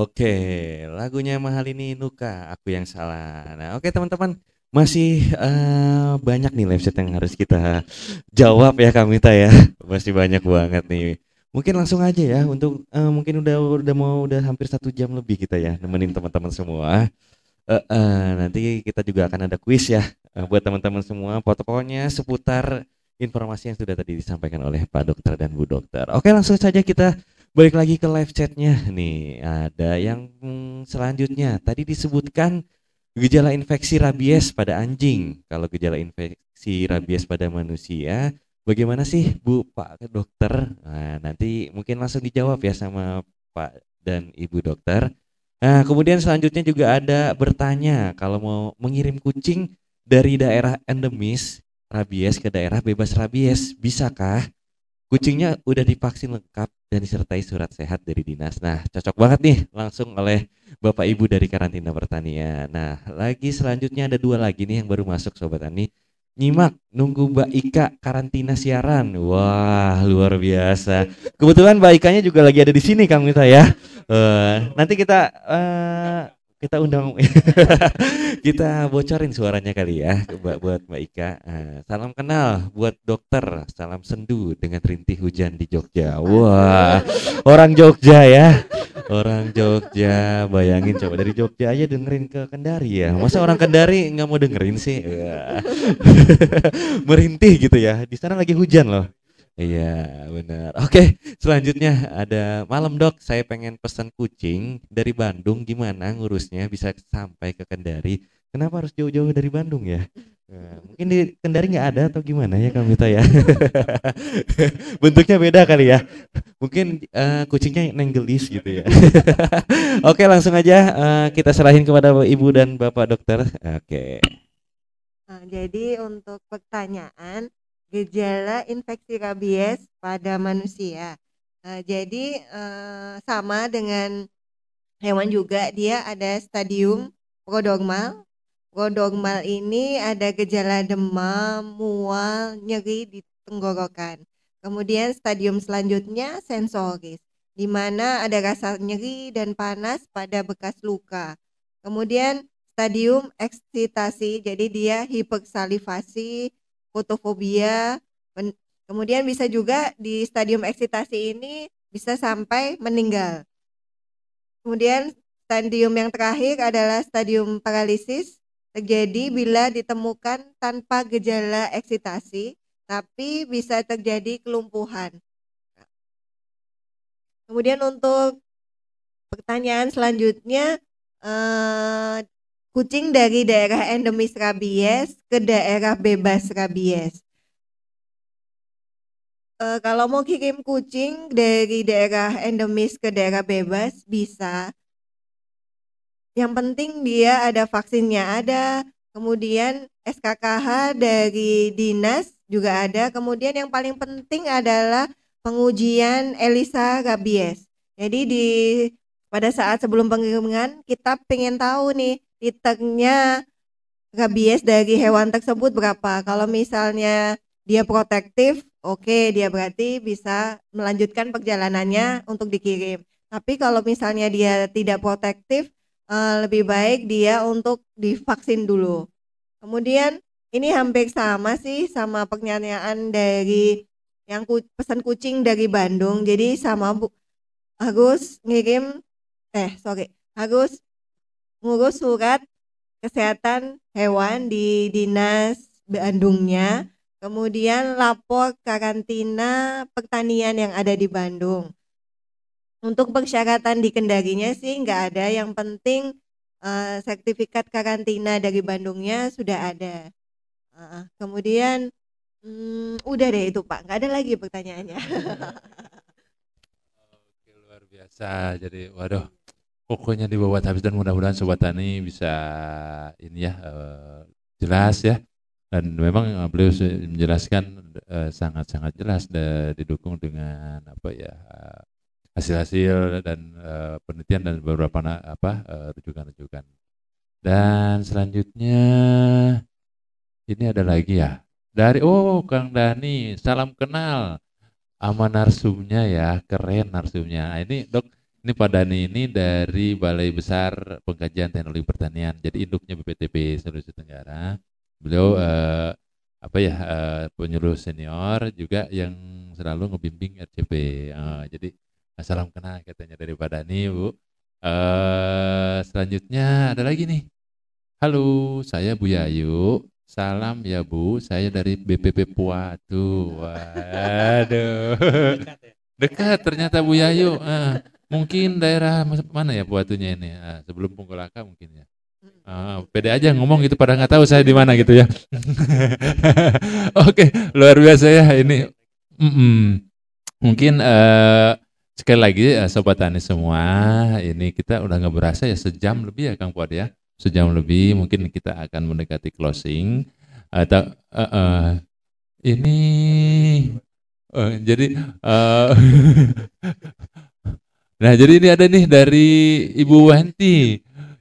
Oke, lagunya mahal ini Nuka, aku yang salah. Nah, oke teman-teman, masih eh, banyak nih live chat yang harus kita jawab ya Kamita ya. Masih banyak banget nih. Mungkin langsung aja ya untuk eh, mungkin udah udah mau udah hampir satu jam lebih kita ya nemenin teman-teman semua. Eh, eh, nanti kita juga akan ada kuis ya eh, buat teman-teman semua. Pokoknya seputar informasi yang sudah tadi disampaikan oleh Pak Dokter dan Bu Dokter. Oke, langsung saja kita balik lagi ke live chatnya nih. Ada yang selanjutnya tadi disebutkan gejala infeksi rabies pada anjing. Kalau gejala infeksi rabies pada manusia, bagaimana sih Bu Pak Dokter? Nah, nanti mungkin langsung dijawab ya sama Pak dan Ibu Dokter. Nah, kemudian selanjutnya juga ada bertanya kalau mau mengirim kucing dari daerah endemis rabies ke daerah bebas rabies, bisakah? Kucingnya udah divaksin lengkap dan disertai surat sehat dari dinas. Nah, cocok banget nih langsung oleh Bapak Ibu dari karantina pertanian. Nah, lagi selanjutnya ada dua lagi nih yang baru masuk Sobat Tani. Nyimak, nunggu Mbak Ika karantina siaran. Wah, luar biasa. Kebetulan Mbak Ikanya juga lagi ada di sini Kang Mita ya. Eh, nanti kita eh, kita undang kita bocorin suaranya kali ya buat buat Mbak Ika. Eh, salam kenal buat dokter, salam sendu dengan rintih hujan di Jogja. Wah, orang Jogja ya. Orang Jogja, bayangin coba dari Jogja aja dengerin ke Kendari ya. Masa orang Kendari nggak mau dengerin sih? Wah. Merintih gitu ya. Di sana lagi hujan loh. Iya benar. Oke selanjutnya ada malam dok. Saya pengen pesan kucing dari Bandung. Gimana ngurusnya bisa sampai ke Kendari? Kenapa harus jauh-jauh dari Bandung ya? Nah, mungkin di Kendari nggak ada atau gimana ya Kang Mita ya? Bentuknya beda kali ya. Mungkin eh, kucingnya nenggelis gitu ya. Oke langsung aja eh, kita serahin kepada Ibu dan Bapak dokter. Oke. Jadi untuk pertanyaan gejala infeksi rabies pada manusia. Nah, jadi eh, sama dengan hewan juga dia ada stadium prodromal. Prodromal ini ada gejala demam, mual, nyeri di tenggorokan. Kemudian stadium selanjutnya sensoris, di mana ada rasa nyeri dan panas pada bekas luka. Kemudian stadium eksitasi, jadi dia hipersalivasi, fotofobia. Kemudian bisa juga di stadium eksitasi ini bisa sampai meninggal. Kemudian stadium yang terakhir adalah stadium paralisis terjadi bila ditemukan tanpa gejala eksitasi tapi bisa terjadi kelumpuhan. Kemudian untuk pertanyaan selanjutnya eh, kucing dari daerah endemis rabies ke daerah bebas rabies. Eh, kalau mau kirim kucing dari daerah endemis ke daerah bebas bisa. Yang penting dia ada vaksinnya ada, kemudian SKKH dari dinas juga ada. Kemudian yang paling penting adalah pengujian ELISA rabies. Jadi di pada saat sebelum pengiriman kita pengen tahu nih titernya rabies dari hewan tersebut berapa. Kalau misalnya dia protektif, oke dia berarti bisa melanjutkan perjalanannya untuk dikirim. Tapi kalau misalnya dia tidak protektif, eh, lebih baik dia untuk divaksin dulu. Kemudian ini hampir sama sih sama pertanyaan dari yang ku- pesan kucing dari Bandung. Jadi sama Bu harus ngirim eh sorry harus ngurus surat kesehatan hewan di dinas Bandungnya. Kemudian lapor karantina pertanian yang ada di Bandung. Untuk persyaratan di Kendarinya sih nggak ada. Yang penting eh, sertifikat karantina dari Bandungnya sudah ada. Heeh, kemudian hmm, udah deh itu Pak. Nggak ada lagi pertanyaannya. Oke, luar biasa. Jadi, waduh, pokoknya dibawa habis dan mudah-mudahan sobat tani bisa ini ya eh, jelas ya. Dan memang eh, beliau menjelaskan eh, sangat-sangat jelas dan didukung dengan apa ya hasil-hasil dan eh, penelitian dan beberapa na- apa rujukan-rujukan. Dan selanjutnya ini ada lagi ya dari oh Kang Dani salam kenal sama narsumnya ya keren narsumnya Nah, ini dok Ini Pak Dani ini dari Balai Besar Pengkajian Teknologi Pertanian, jadi induknya BPTB Sulawesi Tenggara. Beliau eh, apa ya eh, penyuluh senior juga yang selalu ngebimbing RCP. Eh, jadi eh, salam kenal katanya dari Pak Dani, Bu. Eh, selanjutnya ada lagi nih. Halo, saya Bu Yayu. Salam ya Bu, saya dari BPP Puatu. Waduh. Dekat ternyata Bu Yayu. Ah, mungkin daerah mas- mana ya Puatunya ini? Ah, sebelum Punggolaka mungkin ya. Ah, pede aja ngomong gitu pada nggak tahu saya di mana gitu ya. Oke, luar biasa ya ini. Mm-mm. Mungkin eh, sekali lagi eh, sobat tani semua, ini kita udah nggak berasa ya sejam lebih ya Kang Fuad ya, sejam lebih. Mungkin kita akan mendekati closing. Atau eh, eh, ini eh, jadi eh, Nah, jadi ini ada nih dari Ibu Wenti.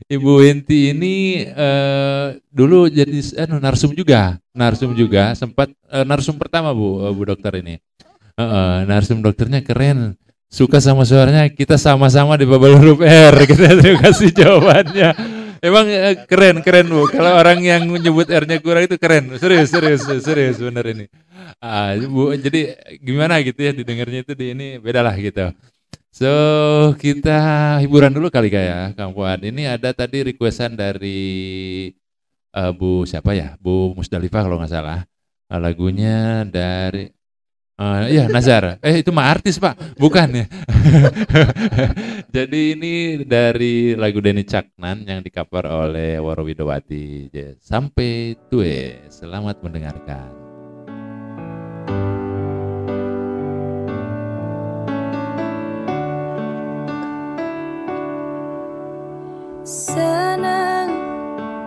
Ibu Wenti ini eh, dulu jadi eh, narsum juga, narsum juga, sempat eh, narsum pertama Bu, eh, Bu dokter ini. Eh, eh, narsum dokternya keren, suka sama suaranya, kita sama-sama di bubble huruf R. Kita terima kasih jawabannya. Emang eh, keren, keren Bu. Kalau orang yang menyebut R-nya kurang itu keren, serius, serius, serius bener ini. Ah, Bu, jadi gimana gitu ya didengarnya itu di ini beda lah gitu. So kita hiburan dulu kali kayak Kang Fuad. Ini ada tadi requestan dari eh, Bu siapa ya? Bu Musdalifah kalau nggak salah. Lagunya dari eh iya Nazar. Eh itu mah artis Pak, bukan ya? Jadi ini dari lagu Denny Caknan yang di cover oleh Waro Widowati. Jadi, Sampai tue, selamat mendengarkan. Senang,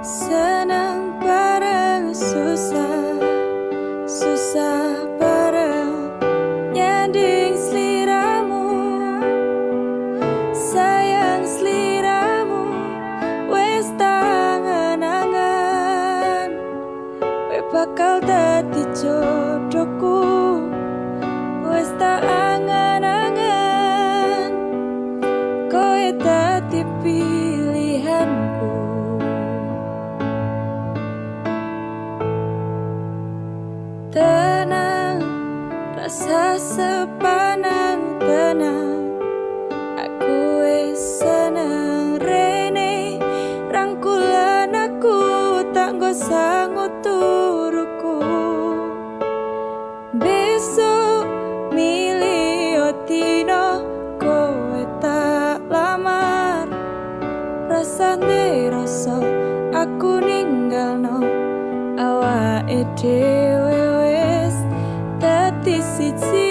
senang bareng susah, susah bareng tenang rasa sepanang tenang. Aku wis seneng rene rangkulan aku tak nggo sangut turuku besok milih otino kowe tak lamar. Rasane rasa aku ninggalno dhewe wis десяти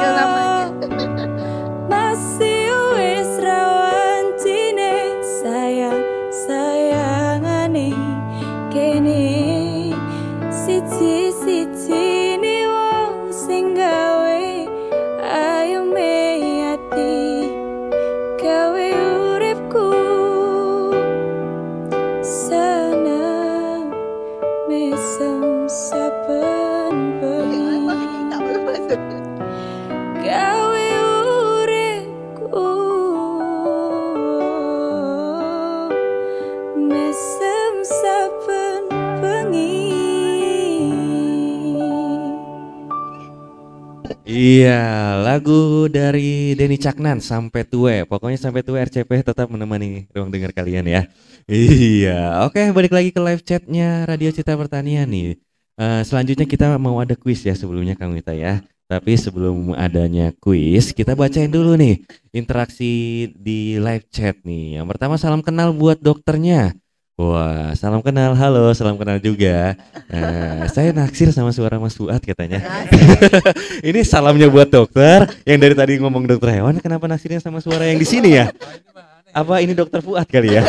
calno masih Iya, lagu dari Denny Caknan sampai tue. Pokoknya sampai tue RCP tetap menemani ruang dengar kalian ya. Iya, oke balik lagi ke live chatnya Radio Cita Pertanian nih. Eh, selanjutnya kita mau ada kuis ya sebelumnya Kang Wita ya. Tapi sebelum adanya kuis, kita bacain dulu nih interaksi di live chat nih. Yang pertama salam kenal buat dokternya. Wah, salam kenal, halo, salam kenal juga. Eh, saya naksir sama suara Mas Fuad katanya. Ini salamnya buat dokter yang dari tadi ngomong dokter hewan, kenapa naksirnya sama suara yang di sini ya? Apa ini dokter Fuad kali ya?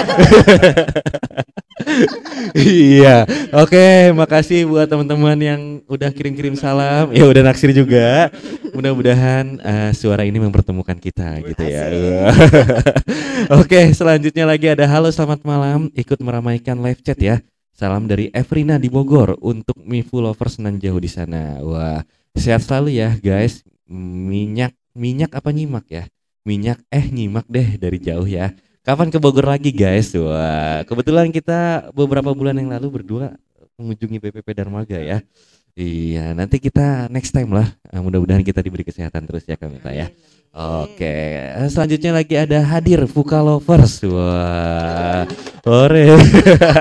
iya, oke, makasih buat teman-teman yang udah kirim-kirim salam, ya udah naksir juga. Mudah-mudahan eh, suara ini mempertemukan kita gitu ya. oke, selanjutnya lagi ada halo selamat malam, ikut meramaikan live chat ya. Salam dari Evrina di Bogor untuk Mifu lovers nan jauh di sana. Wah, sehat selalu ya guys. Minyak minyak apa nyimak ya? Minyak eh nyimak deh dari jauh ya. Kapan ke Bogor lagi guys? Wah, kebetulan kita beberapa bulan yang lalu berdua mengunjungi BPP Darmaga ya. Iya, nanti kita next time lah. Eh, Mudah-mudahan kita diberi kesehatan terus ya Kamita ya. Oke, eh, selanjutnya lagi ada hadir Fuka Lovers. Wah, ore.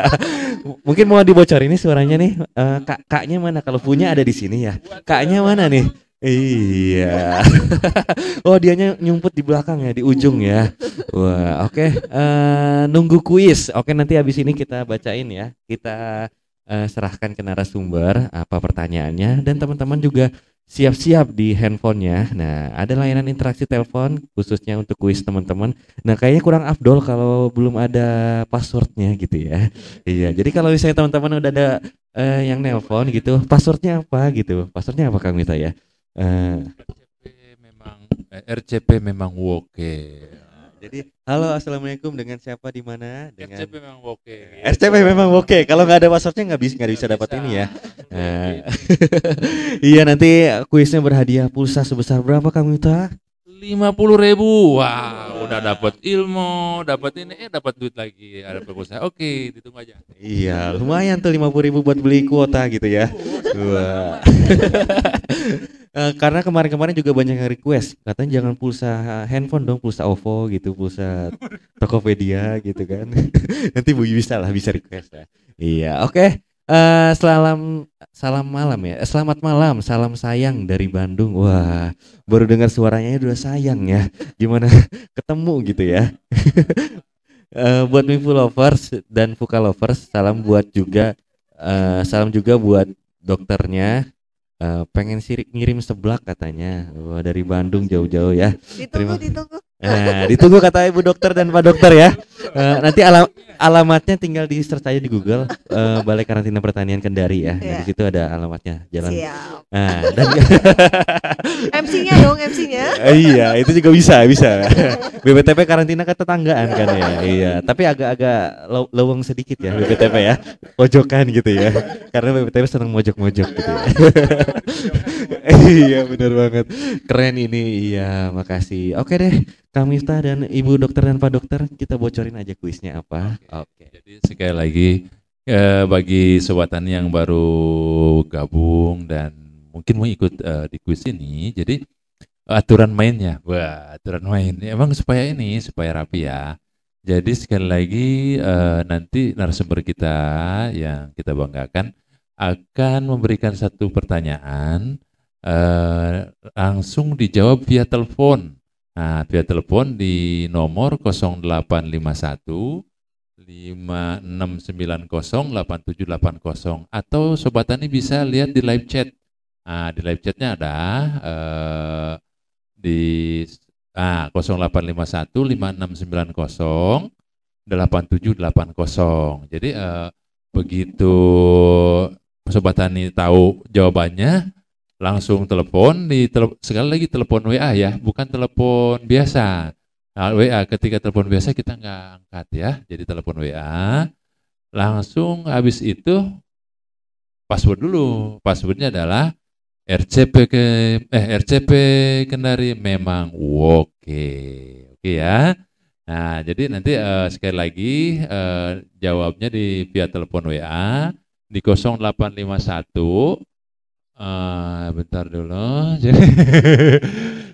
Mungkin mau dibocor ini suaranya nih. Eh, kak kaknya mana? Kalau punya ada di sini ya. Kaknya mana nih? Iya. oh, dianya nyumput di belakang ya, di ujung ya. Wah, oke. Eh, nunggu kuis. Oke, nanti habis ini kita bacain ya. Kita eh, serahkan ke narasumber apa pertanyaannya dan teman-teman juga siap-siap di handphonenya. Nah, ada layanan interaksi telepon khususnya untuk kuis teman-teman. Nah, kayaknya kurang afdol kalau belum ada passwordnya gitu ya. Iya, jadi kalau misalnya teman-teman udah ada eh, yang nelpon gitu, passwordnya apa gitu? Passwordnya apa Kang Mita ya? Eh, RCP memang eh, RCP memang woke. jadi halo assalamualaikum dengan siapa di mana? Dengan RCP memang woke. RCP memang oke. Kalau nggak ada passwordnya nggak bisa nggak bisa dapat ini ya. Eh, iya nanti kuisnya berhadiah pulsa sebesar berapa Kang Mita? lima puluh ribu, wah udah dapat ilmu, dapat ini, eh dapat duit lagi, ada pengusaha. Oke, ditunggu aja. Iya, lumayan tuh lima ribu buat beli kuota gitu ya. Wah. Eh, karena kemarin-kemarin juga banyak yang request, katanya jangan pulsa handphone dong, pulsa OVO gitu, pulsa Tokopedia gitu kan. Nanti Bu bisa lah, bisa request ya. Iya, oke. Eh, salam salam malam ya. Eh, Selamat malam, salam sayang dari Bandung. Wah, baru dengar suaranya udah sayang ya. Gimana ketemu gitu ya. Eh, buat Mifu lovers dan Fuka lovers, salam buat juga eh, salam juga buat dokternya. Eh, pengen sirik ngirim seblak katanya. Wah, dari Bandung jauh-jauh ya. Ditunggu, Terima- ditunggu. Nah, ditunggu kata Ibu dokter dan Pak dokter ya. Eh, nanti alam alamatnya tinggal di search aja di Google eh, Balai Karantina Pertanian Kendari ya. Nah, Iya. di situ ada alamatnya jalan. Siap. Nah, dan MC-nya dong, MC-nya. Eh, iya, itu juga bisa, bisa. BBTP karantina kan tetanggaan kan ya. Iya, tapi agak-agak leweng sedikit ya BBTP ya. Pojokan gitu ya. Karena BBTP senang mojok-mojok gitu ya. iya, benar banget. Keren ini. Iya, makasih. Oke deh, Kang Miftah dan Ibu dokter dan Pak dokter, kita bocorin aja kuisnya apa. Oke. Jadi sekali lagi eh, bagi sobat yang baru gabung dan mungkin mau ikut eh, di kuis ini, jadi aturan mainnya, wah aturan main, emang supaya ini supaya rapi ya. Jadi sekali lagi eh, nanti narasumber kita yang kita banggakan akan memberikan satu pertanyaan eh, langsung dijawab via telepon. Nah, via telepon di nomor 0851 56908780 atau sobat tani bisa lihat di live chat. Nah, di live chatnya ada eh, di ah 0851 5690 8780. Jadi eh, begitu sobat tani tahu jawabannya langsung telepon di tele- sekali lagi telepon WA ya, bukan telepon biasa. Nah, WA ketika telepon biasa kita nggak angkat ya, jadi telepon WA. Langsung habis itu password dulu. Passwordnya adalah RCP ke eh RCP Kendari memang oke. Oke ya. Nah, jadi nanti eh, sekali lagi eh, jawabnya di via telepon WA di 0851 eh bentar dulu. Jadi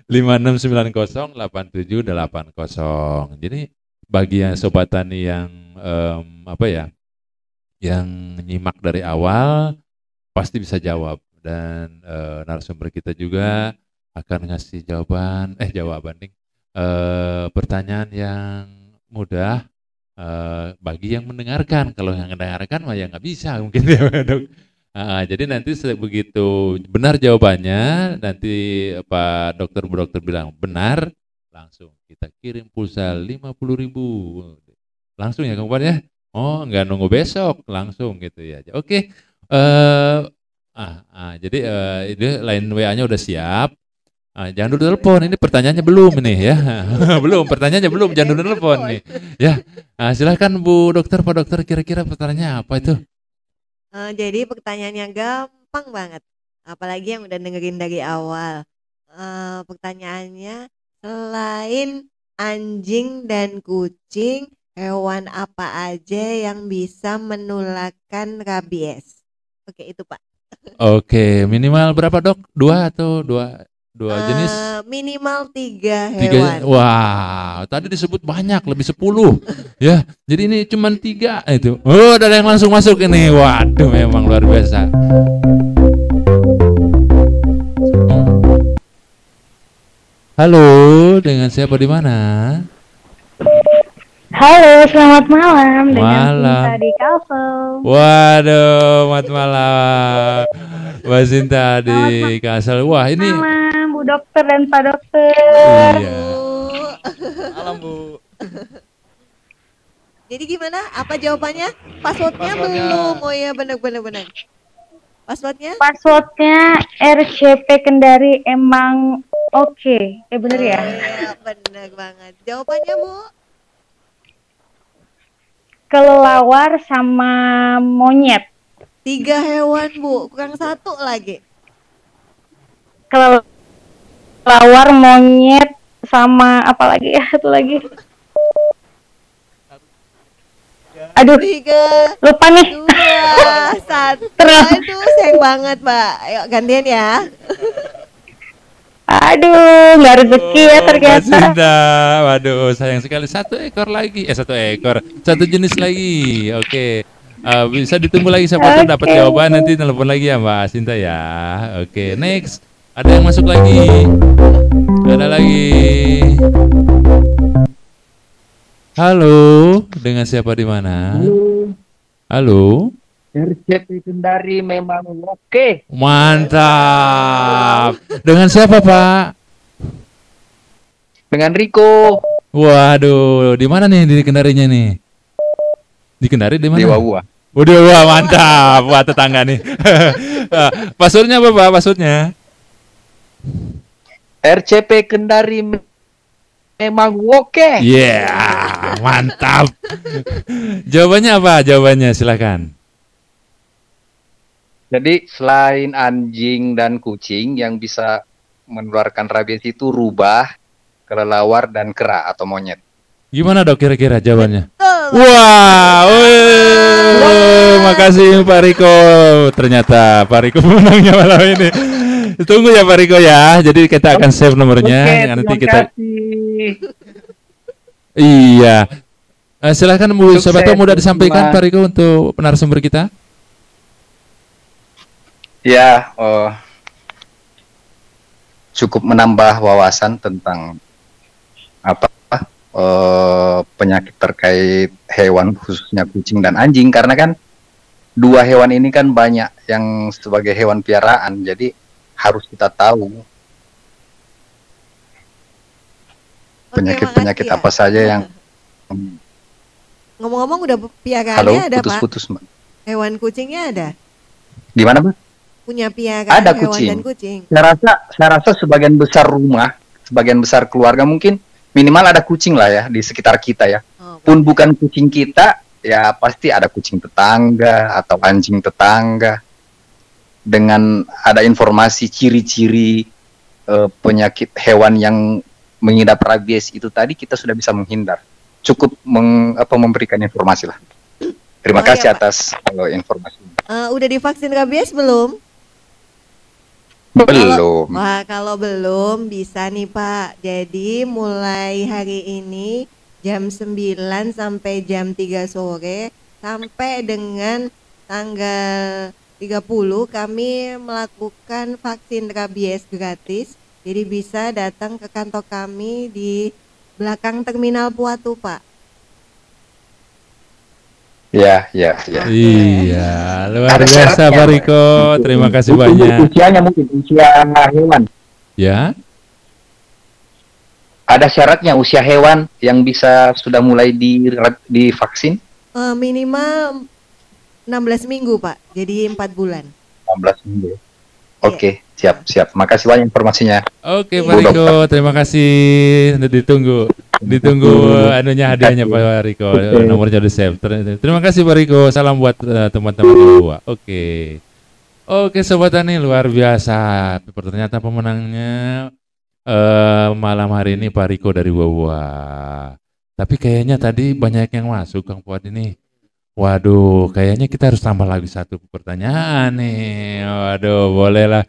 56908780. Jadi bagi yang sobat tani yang em, apa ya? Yang nyimak dari awal pasti bisa jawab dan eh, narasumber kita juga akan ngasih jawaban eh jawaban nih eh, pertanyaan yang mudah eh, bagi yang mendengarkan kalau yang mendengarkan mah ya nggak bisa mungkin ya dok Ah, jadi nanti begitu benar jawabannya, nanti Pak Dokter Bu Dokter bilang benar, langsung kita kirim pulsa 50.000 ribu. Langsung ya kawan ya? Oh, nggak nunggu besok, langsung gitu ya. Oke, eh ah, ah, jadi eh, ini line WA-nya udah siap. Ah, jangan dulu telepon, ini pertanyaannya belum ini ya. belum, pertanyaannya belum, jangan dulu telepon nih. Ya, ah, silahkan Bu Dokter, Pak Dokter, kira-kira pertanyaannya apa itu? Eh, jadi pertanyaannya gampang banget. Apalagi yang udah dengerin dari awal. Eh, pertanyaannya selain anjing dan kucing, hewan apa aja yang bisa menularkan rabies? Oke, itu Pak. Oke, minimal berapa dok? Dua atau dua dua jenis? Eh, minimal tiga Tiga. hewan. Wah, tadi disebut banyak, lebih sepuluh. ya, jadi ini cuma tiga itu. Oh, ada yang langsung masuk ini. Waduh, memang luar biasa. Halo, dengan siapa di mana? Halo, selamat malam dengan Malam. Sinta di Kalso. Waduh, selamat malam. Mbak Sinta di Kasel. Wah, ini Malam, Bu Dokter dan Pak Dokter. iya. Malam Bu. Jadi gimana? Apa jawabannya? Passwordnya Passwordnya. belum. Oh ya, benar-benar benar. Passwordnya? Passwordnya RCP Kendari emang oke. Eh bener ya? Iya, benar banget. Jawabannya Bu? Kelelawar sama monyet. Tiga hewan Bu, kurang satu lagi. Kelelawar, monyet sama apa lagi ya? Satu lagi. Aduh, Tiga, lupa nih. dua, satu. Terus. Aduh, sayang banget Mbak. Ayo gantian ya. Aduh, nggak rezeki ya Oh, ternyata. Sinta. Waduh, sayang sekali satu ekor lagi. Eh, satu ekor. Satu jenis lagi. Oke. Eh, bisa ditunggu lagi siapa tahu dapat jawaban nanti telepon lagi ya Mbak Sinta ya. Oke, next. Ada yang masuk lagi. Ada lagi. Halo, dengan siapa di mana? Halo. RCP Kendari memang oke. Mantap. Dengan siapa, Pak? Dengan Riko Waduh, di mana nih di kendarinya nih? Di Kendari di mana? Di Wawua. Udah wah mantap, wah tetangga nih. Ah, Passwordnya apa pak? Passwordnya? RCP Kendari me- memang oke. Iya, mantap. Jawabannya apa? Jawabannya silakan. Jadi selain anjing dan kucing yang bisa menularkan rabies itu rubah, kelelawar dan kera atau monyet. Gimana dok kira-kira jawabannya? Wah, wih, makasih Pak Riko. Ternyata Pak Riko menangnya malam ini. Tunggu ya Pak Riko ya. Jadi kita akan save nomornya. Oke, Nanti terima kita. kasih. Iya. Eh, silakan Bu, siapa tahu mudah disampaikan. Pak Riko untuk narasumber kita. Ya, eh, cukup menambah wawasan tentang apa eh, penyakit terkait hewan khususnya kucing dan anjing karena kan dua hewan ini kan banyak yang sebagai hewan piaraan jadi harus kita tahu penyakit-penyakit ya. apa saja yang Ngomong-ngomong udah halo piaraannya ada Pak? putus-putus Mbak. Hewan kucingnya ada? gimana Mbak? Punya piaraan Ada hewan kucing. dan kucing. Saya rasa saya rasa sebagian besar rumah, sebagian besar keluarga mungkin minimal ada kucing lah ya di sekitar kita ya. Pun bukan kucing kita, ya pasti ada kucing tetangga atau anjing tetangga. Dengan ada informasi ciri-ciri eh, penyakit hewan yang mengidap rabies itu tadi kita sudah bisa menghindar. Cukup meng- apa, memberikan informasi lah. Terima Oh, iya, kasih Pak. atas eh, informasi. Eh, udah divaksin rabies belum? Belum. Wah, kalau belum bisa nih Pak. Jadi mulai hari ini jam 9 sampai jam 3 sore sampai dengan tanggal 30 kami melakukan vaksin rabies gratis. Jadi bisa datang ke kantor kami di belakang terminal Puatu, Pak. Ya, ya, ya. Iya, luar Ada biasa Pak. Riko. Terima kasih Itu banyak. Usianya mungkin usia hewan. Ya. Ada syaratnya usia hewan yang bisa sudah mulai di divaksin Eh, minimal 16 minggu, Pak. Jadi 4 bulan. 16 minggu. Oke, siap, siap. Makasih banyak informasinya. Oke Bu Pak Riko, terima kasih. Ditunggu, ditunggu anunya hadiahnya Pak Riko. Nomornya di save. Ter- Terima kasih Pak Riko. Salam buat eh, teman-teman di bawah. Oke. Oke sobat Tani luar biasa. Ternyata pemenangnya eh malam hari ini Pak Riko dari Wawa. Tapi kayaknya tadi banyak yang masuk Kang Fuad ini. Waduh, kayaknya kita harus tambah lagi satu pertanyaan nih. Waduh, bolehlah.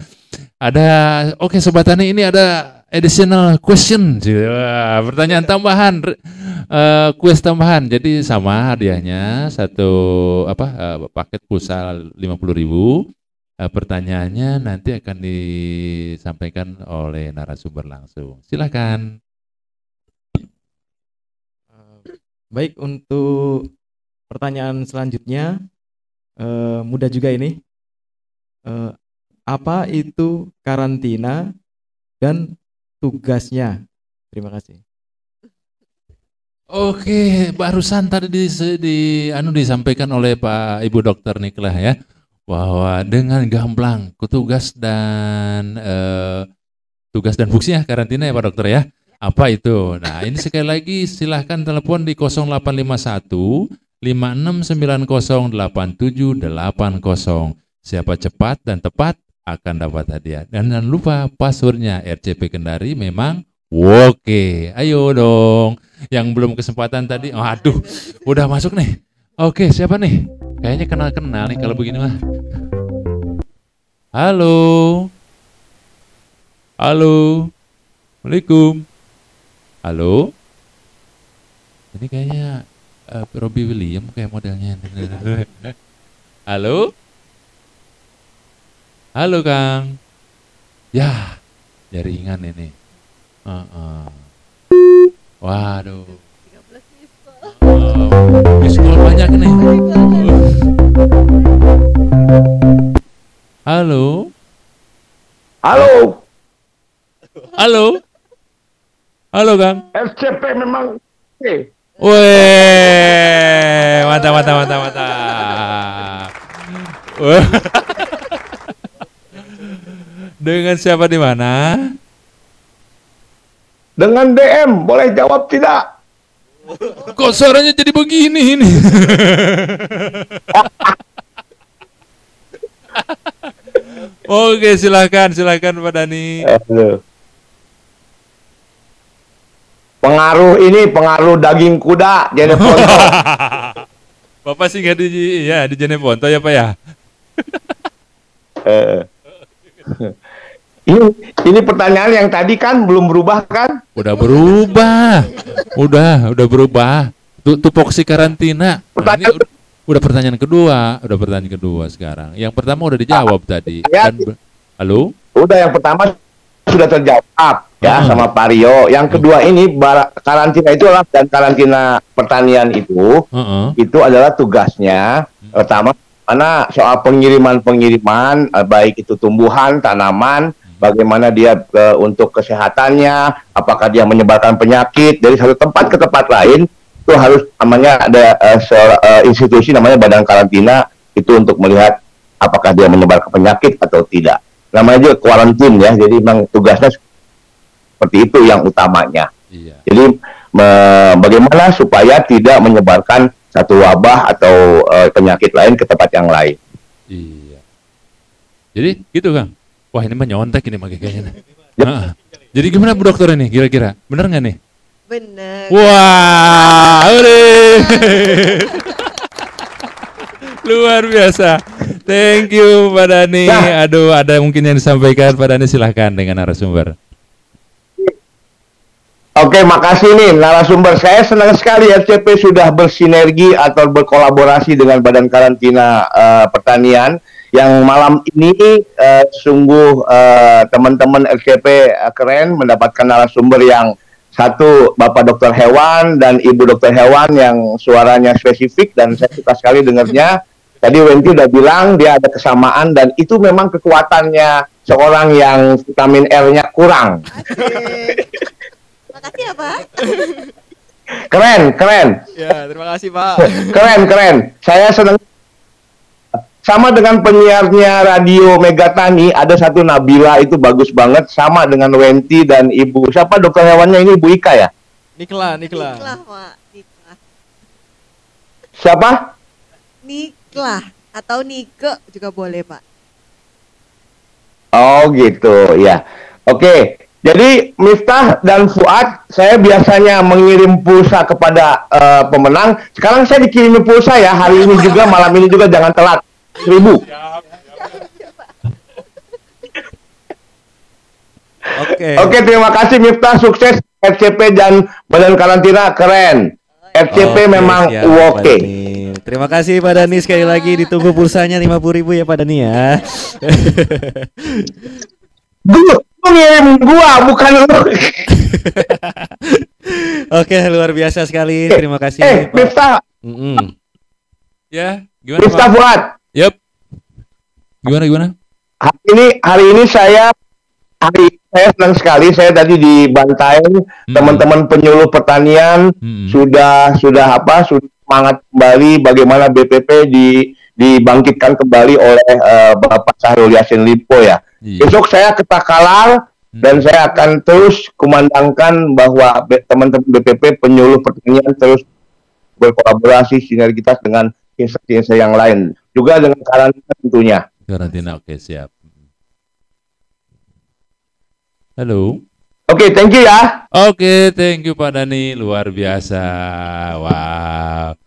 Ada, oke Sobat Tani ini ada additional question. Wah, pertanyaan tambahan, re- eh, kuis tambahan. Jadi sama hadiahnya satu apa eh, paket pulsa 50.000. Eh, pertanyaannya nanti akan disampaikan oleh narasumber langsung. Silakan. Baik untuk pertanyaan selanjutnya eh, mudah juga ini. Eh, apa itu karantina dan tugasnya? Terima kasih. Oke, barusan tadi di, di anu disampaikan oleh Pak Ibu Dokter Niklah ya bahwa dengan gamblang tugas dan eh, tugas dan fungsinya karantina ya Pak Dokter ya. Apa itu? Nah, ini sekali lagi silahkan telepon di 0851 56908780. Siapa cepat dan tepat akan dapat hadiah. Dan jangan lupa passwordnya RCP Kendari memang oke. Ayo dong. Yang belum kesempatan tadi, oh, aduh, udah masuk nih. Oke, siapa nih? Kayaknya kenal-kenal nih kalau begini mah. Halo. Halo. Assalamualaikum. Halo. Ini kayaknya eh, Robbie William kayak modelnya. Halo. Halo Kang. Ya, jaringan ini. Heeh. Waduh. Oh, miss call banyak nih. Halo. Halo, Halo. Halo Kang. FCP memang oke. Weh, mantap, mantap, mantap, mantap. Dengan siapa di mana? Dengan DM, boleh jawab tidak? Kok suaranya jadi begini ini? Oke, silakan, silakan Pak Dani. Aduh. Pengaruh ini pengaruh daging kuda, Jeneponto. Bapak sih nggak di ya di Jeneponto ya Pak ya? Eh. ini ini pertanyaan yang tadi kan belum berubah kan? Udah berubah. Udah, udah berubah. Tu- Tupoksi karantina. Nah, ini udah, pertanyaan kedua, udah pertanyaan kedua sekarang. Yang pertama udah dijawab tadi. Ya. Dan Halo? Udah yang pertama sudah terjawab ya Hmm. sama Pak Rio. Yang kedua ini bara- karantina itu adalah dan karantina pertanian itu Heeh. itu adalah tugasnya pertama mana soal pengiriman-pengiriman eh, baik itu tumbuhan, tanaman, bagaimana dia eh, untuk kesehatannya, apakah dia menyebarkan penyakit dari satu tempat ke tempat lain itu harus namanya ada eh, se- eh, institusi namanya badan karantina itu untuk melihat apakah dia menyebarkan penyakit atau tidak. Namanya juga kuarantin ya, jadi memang tugasnya seperti itu yang utamanya. Iya. Jadi me- bagaimana supaya tidak menyebarkan satu wabah atau eh, penyakit lain ke tempat yang lain. Iya. Jadi gitu Kang. Wah ini mah nyontek ini kayaknya. Heeh. Jadi gimana Bu Dokter ini kira-kira? Bener nggak nih? Bener. Wah. Luar biasa. Thank you Pak Dani. Aduh, ada mungkin yang disampaikan Pak Dani silahkan dengan narasumber. Oke, makasih nih narasumber. Saya senang sekali RCP sudah bersinergi atau berkolaborasi dengan Badan Karantina eh, Pertanian yang malam ini eh, sungguh eh, teman-teman RCP eh, keren mendapatkan narasumber yang satu Bapak Dokter Hewan dan Ibu Dokter Hewan yang suaranya spesifik dan saya suka sekali dengarnya. Tadi Wenti udah bilang dia ada kesamaan dan itu memang kekuatannya seorang yang vitamin R-nya kurang. Makasih ya Pak. Keren, keren. Ya, terima kasih Pak. keren keren saya senang sama dengan penyiarnya radio Megatani ada satu Nabila itu bagus banget sama dengan Wenti dan ibu siapa dokter hewannya ini ibu Ika ya Nikla, Nikla. Niklah Pak. Niklah. siapa Niklah atau Nike juga boleh Pak. oh gitu ya oke jadi Miftah dan Fuad saya biasanya mengirim pulsa kepada eh, pemenang sekarang saya dikirimin pulsa ya hari ini juga malam ini juga jangan telat seribu Oke. Oke, terima kasih Miftah, sukses RCP dan Badan Karantina keren. RCP Oke, memang oke. Dani. Terima kasih Pak Dani sekali lagi ditunggu pulsanya 50.000 ribu ya Pak Dani ya. Gua lu ngirim gua bukan lu. Oke, luar biasa sekali. Terima kasih Eh, Pak. Miftah. Ya, gimana Miftah Pak? Fuad. Yup. Gimana gimana? Hari ini hari ini saya hari saya senang sekali saya tadi di Bantaeng teman-teman penyuluh pertanian sudah sudah apa sudah semangat kembali bagaimana BPP di dibangkitkan kembali oleh eh, Bapak Syahrul Yassin Limpo ya. Besok saya ke Takalar dan saya akan terus kumandangkan bahwa teman-teman BPP penyuluh pertanian terus berkolaborasi sinergitas dengan instansi-instansi yang lain juga dengan karantina tentunya. Karantina, oke siap. Halo. Oke, thank you ya. Oke, thank you Pak Dani, luar biasa. Wow.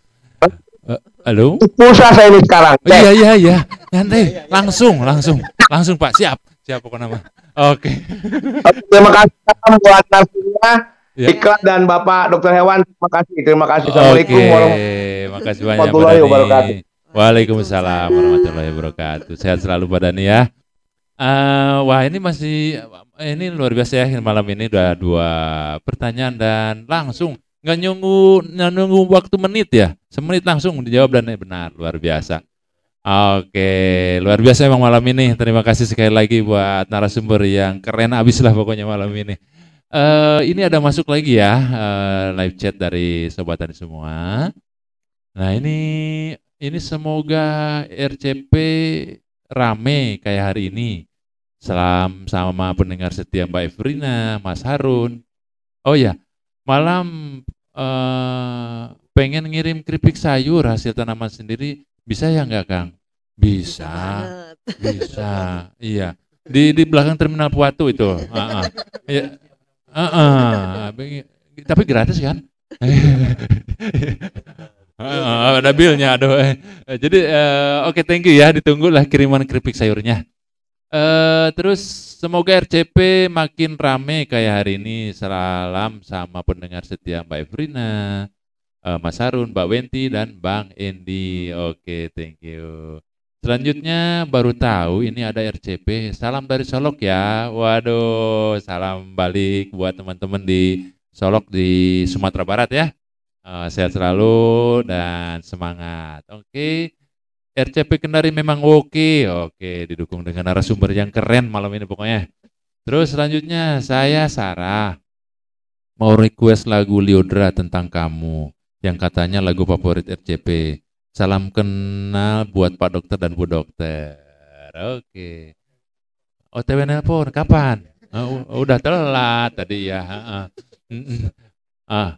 Eh, halo. Pulsa saya ini sekarang. Oh, iya iya iya, nanti langsung langsung langsung Pak siap siap pokoknya mah. Oke. Terima kasih buat narasumbernya. Ya. Iklan dan Bapak Dokter Hewan, terima kasih. Terima kasih. Oke, Assalamualaikum Pak warahmatullahi wabarakatuh. Waalaikumsalam warahmatullahi wabarakatuh. Sehat selalu Pak Dani ya. Eh, wah ini masih ini luar biasa ya malam ini udah dua pertanyaan dan langsung nggak nyunggu nggak nunggu waktu menit ya semenit langsung dijawab dan benar luar biasa. Oke, luar biasa emang malam ini. Terima kasih sekali lagi buat narasumber yang keren abis lah pokoknya malam ini. Eh ini ada masuk lagi ya eh, live chat dari sobat tadi semua. Nah ini ini semoga RCP rame kayak hari ini. Salam sama pendengar setia Mbak Evrina, Mas Harun. Oh ya, malam eh, pengen ngirim keripik sayur hasil tanaman sendiri bisa ya nggak Kang? Bisa, bisa, iya. Di di belakang terminal Puatu itu. Iya. Ah, ah. Tapi gratis kan? Ah, ada bilnya, aduh. Eh, Jadi eh, oke thank you ya, ditunggulah kiriman keripik sayurnya. Eh terus semoga RCP makin rame kayak hari ini. Salam sama pendengar setia Mbak Evrina, eh, Mas Harun, Mbak Wenti dan Bang Endi. Oke, thank you. Selanjutnya baru tahu ini ada RCP. Salam dari Solok ya. Waduh, salam balik buat teman-teman di Solok di Sumatera Barat ya. Eh, sehat selalu dan semangat. Oke. RCP Kendari memang oke, oke, didukung dengan narasumber yang keren malam ini pokoknya. Terus selanjutnya saya Sarah mau request lagu Liodra tentang kamu yang katanya lagu favorit RCP. Salam kenal buat Pak Dokter dan Bu Dokter. Oke. OTW nelpon kapan? Oh, udah telat tadi ya. Ah.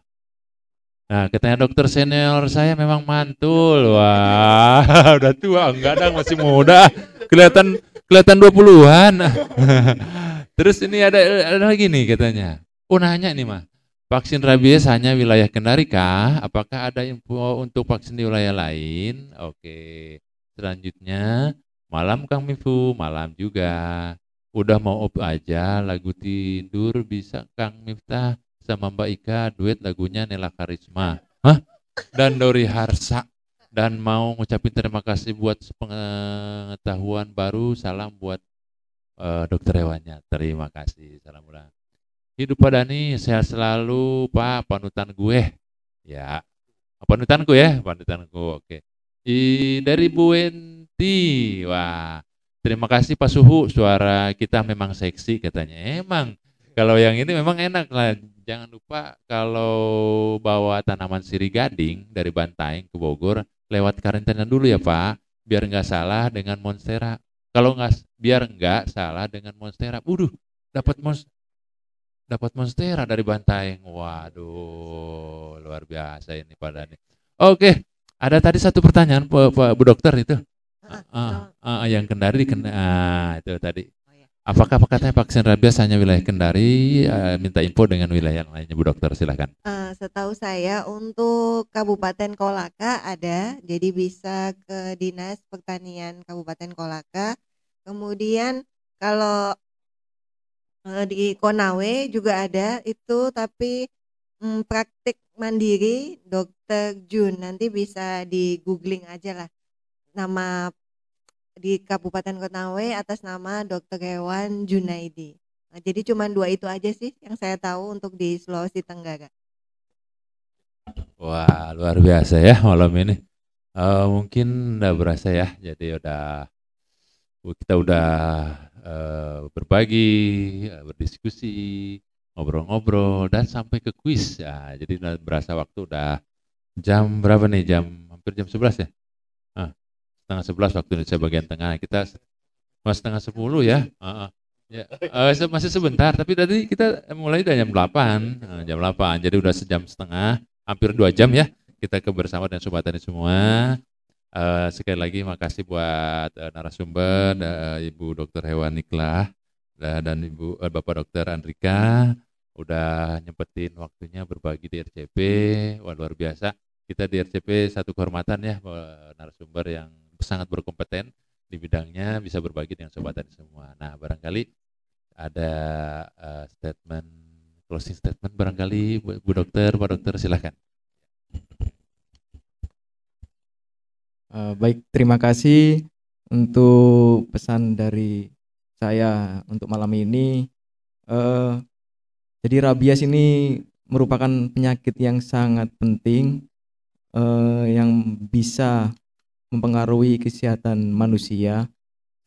Nah, katanya dokter senior saya memang mantul. Wah, udah tua, enggak dong, masih muda. Kelihatan kelihatan 20-an. Terus ini ada ada lagi nih katanya. Oh, nanya nih, mah. Vaksin rabies hanya wilayah Kendari kah? Apakah ada info untuk vaksin di wilayah lain? Oke. Selanjutnya, malam Kang Mifu, malam juga. Udah mau op aja lagu tidur bisa Kang Miftah sama Mbak Ika duet lagunya Nela Karisma. Hah? Dan Dori Harsa. Dan mau ngucapin terima kasih buat pengetahuan baru. Salam buat uh, dokter hewannya. Terima kasih. Salam ulang. Hidup Pak Dani, sehat selalu Pak, panutan gue. Ya, panutanku ya, panutanku. Oke. I, dari Bu Enti. Wah, terima kasih Pak Suhu. Suara kita memang seksi katanya. Emang kalau yang ini memang enak lah. Jangan lupa kalau bawa tanaman siri gading dari Bantaeng ke Bogor, lewat karantina dulu ya Pak, biar nggak salah dengan monstera. Kalau nggak, biar nggak salah dengan monstera. Waduh, dapat mons dapat monstera dari Bantaeng. Waduh, luar biasa ini Pak Dani. Oke, ada tadi satu pertanyaan Pak, Bu Dokter itu. Uh, uh, uh, yang Kendari, uh, itu tadi. Apakah katanya vaksin rabies hanya wilayah Kendari? Uh, minta info dengan wilayah yang lainnya, Bu Dokter, silahkan. Uh, setahu saya untuk Kabupaten Kolaka ada, jadi bisa ke Dinas Pertanian Kabupaten Kolaka. Kemudian kalau uh, di Konawe juga ada itu, tapi um, praktik mandiri Dokter Jun. Nanti bisa di googling aja lah nama di Kabupaten Konawe atas nama Dr. Hewan Junaidi. Nah, jadi cuma dua itu aja sih yang saya tahu untuk di Sulawesi Tenggara. Wah luar biasa ya malam ini. Uh, mungkin udah berasa ya, jadi udah kita udah uh, berbagi, uh, berdiskusi, ngobrol-ngobrol dan sampai ke kuis. Ya, jadi berasa waktu udah jam berapa nih? Jam hampir jam 11 ya? Setengah sebelas waktu Indonesia bagian tengah. Kita masih setengah sepuluh ya. Uh, ya. Uh, masih sebentar tapi tadi kita mulai dari jam 8 uh, jam 8 jadi udah sejam setengah hampir dua jam ya kita kebersama dan sobat tani semua. Uh, sekali lagi makasih buat uh, narasumber uh, Ibu Dokter Hewan Niklah uh, dan Ibu uh, Bapak Dokter Andrika. Udah nyempetin waktunya berbagi di RCP wah luar biasa. Kita di RCP satu kehormatan ya narasumber yang sangat berkompeten di bidangnya bisa berbagi dengan sobat tani semua. Nah, barangkali ada uh, statement closing statement barangkali Bu, Bu Dokter, Pak Dokter silahkan. Uh, baik, terima kasih untuk pesan dari saya untuk malam ini. Uh, jadi rabies ini merupakan penyakit yang sangat penting uh, yang bisa mempengaruhi kesehatan manusia.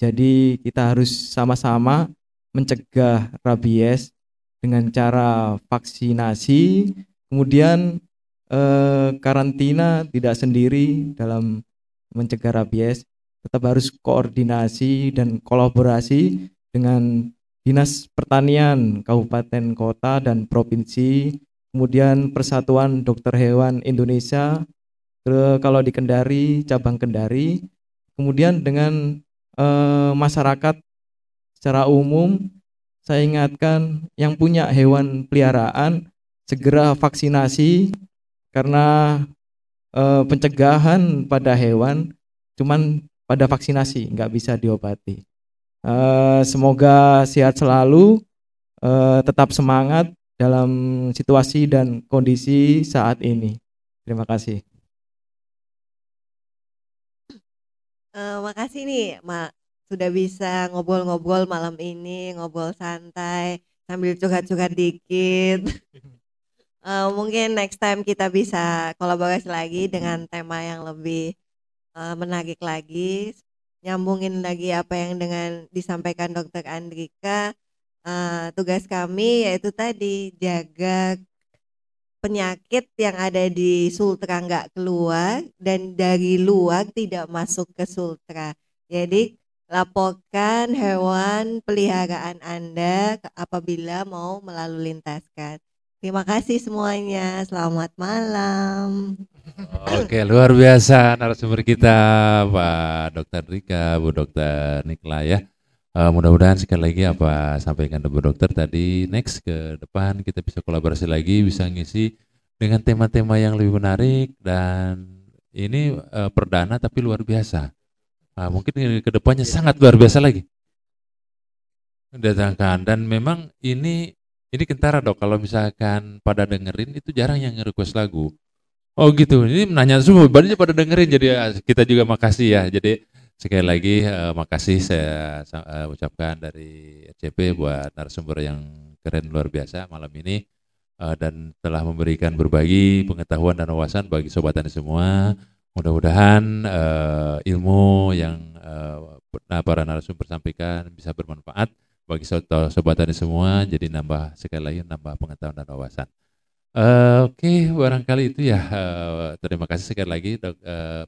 Jadi kita harus sama-sama mencegah rabies dengan cara vaksinasi, kemudian eh, karantina tidak sendiri dalam mencegah rabies, tetap harus koordinasi dan kolaborasi dengan Dinas Pertanian Kabupaten Kota dan Provinsi, kemudian Persatuan Dokter Hewan Indonesia, kalau di Kendari, cabang Kendari, kemudian dengan eh, masyarakat secara umum, saya ingatkan yang punya hewan peliharaan segera vaksinasi karena eh, pencegahan pada hewan cuman pada vaksinasi nggak bisa diobati. Eh, semoga sehat selalu, eh, tetap semangat dalam situasi dan kondisi saat ini. Terima kasih. Eh, makasih nih, Mak. Sudah bisa ngobrol-ngobrol malam ini, ngobrol santai sambil curhat-curhat dikit. Eh, mungkin next time kita bisa kolaborasi lagi dengan tema yang lebih eh, menarik lagi, nyambungin lagi apa yang dengan disampaikan Dokter Andrika. Eh, tugas kami yaitu tadi jaga penyakit yang ada di Sultra nggak keluar dan dari luar tidak masuk ke Sultra. Jadi laporkan hewan peliharaan Anda apabila mau melalu lintaskan. Terima kasih semuanya. Selamat malam. Oke, luar biasa narasumber kita Pak Dokter Rika, Bu Dokter Nikla ya. Eh, mudah-mudahan sekali lagi apa sampaikan Bu Dokter tadi next ke depan kita bisa kolaborasi lagi, bisa ngisi dengan tema-tema yang lebih menarik dan ini eh, perdana tapi luar biasa. Nah, mungkin ke depannya sangat luar biasa lagi. Datangkan dan memang ini ini kentara dok kalau misalkan pada dengerin itu jarang yang nge-request lagu. Oh gitu, ini nanya semua, banyak pada dengerin jadi eh, kita juga makasih ya. Jadi sekali lagi eh, makasih saya sa- eh, ucapkan dari RCP buat narasumber yang keren luar biasa malam ini eh, dan telah memberikan berbagi pengetahuan dan wawasan bagi sobat tani semua. Mudah-mudahan eh, ilmu yang nah, para narasumber sampaikan bisa bermanfaat bagi sobat tani semua. Jadi nambah sekali lagi nambah pengetahuan dan wawasan. Eh, Oke, barangkali itu ya. eh, terima kasih sekali lagi dok,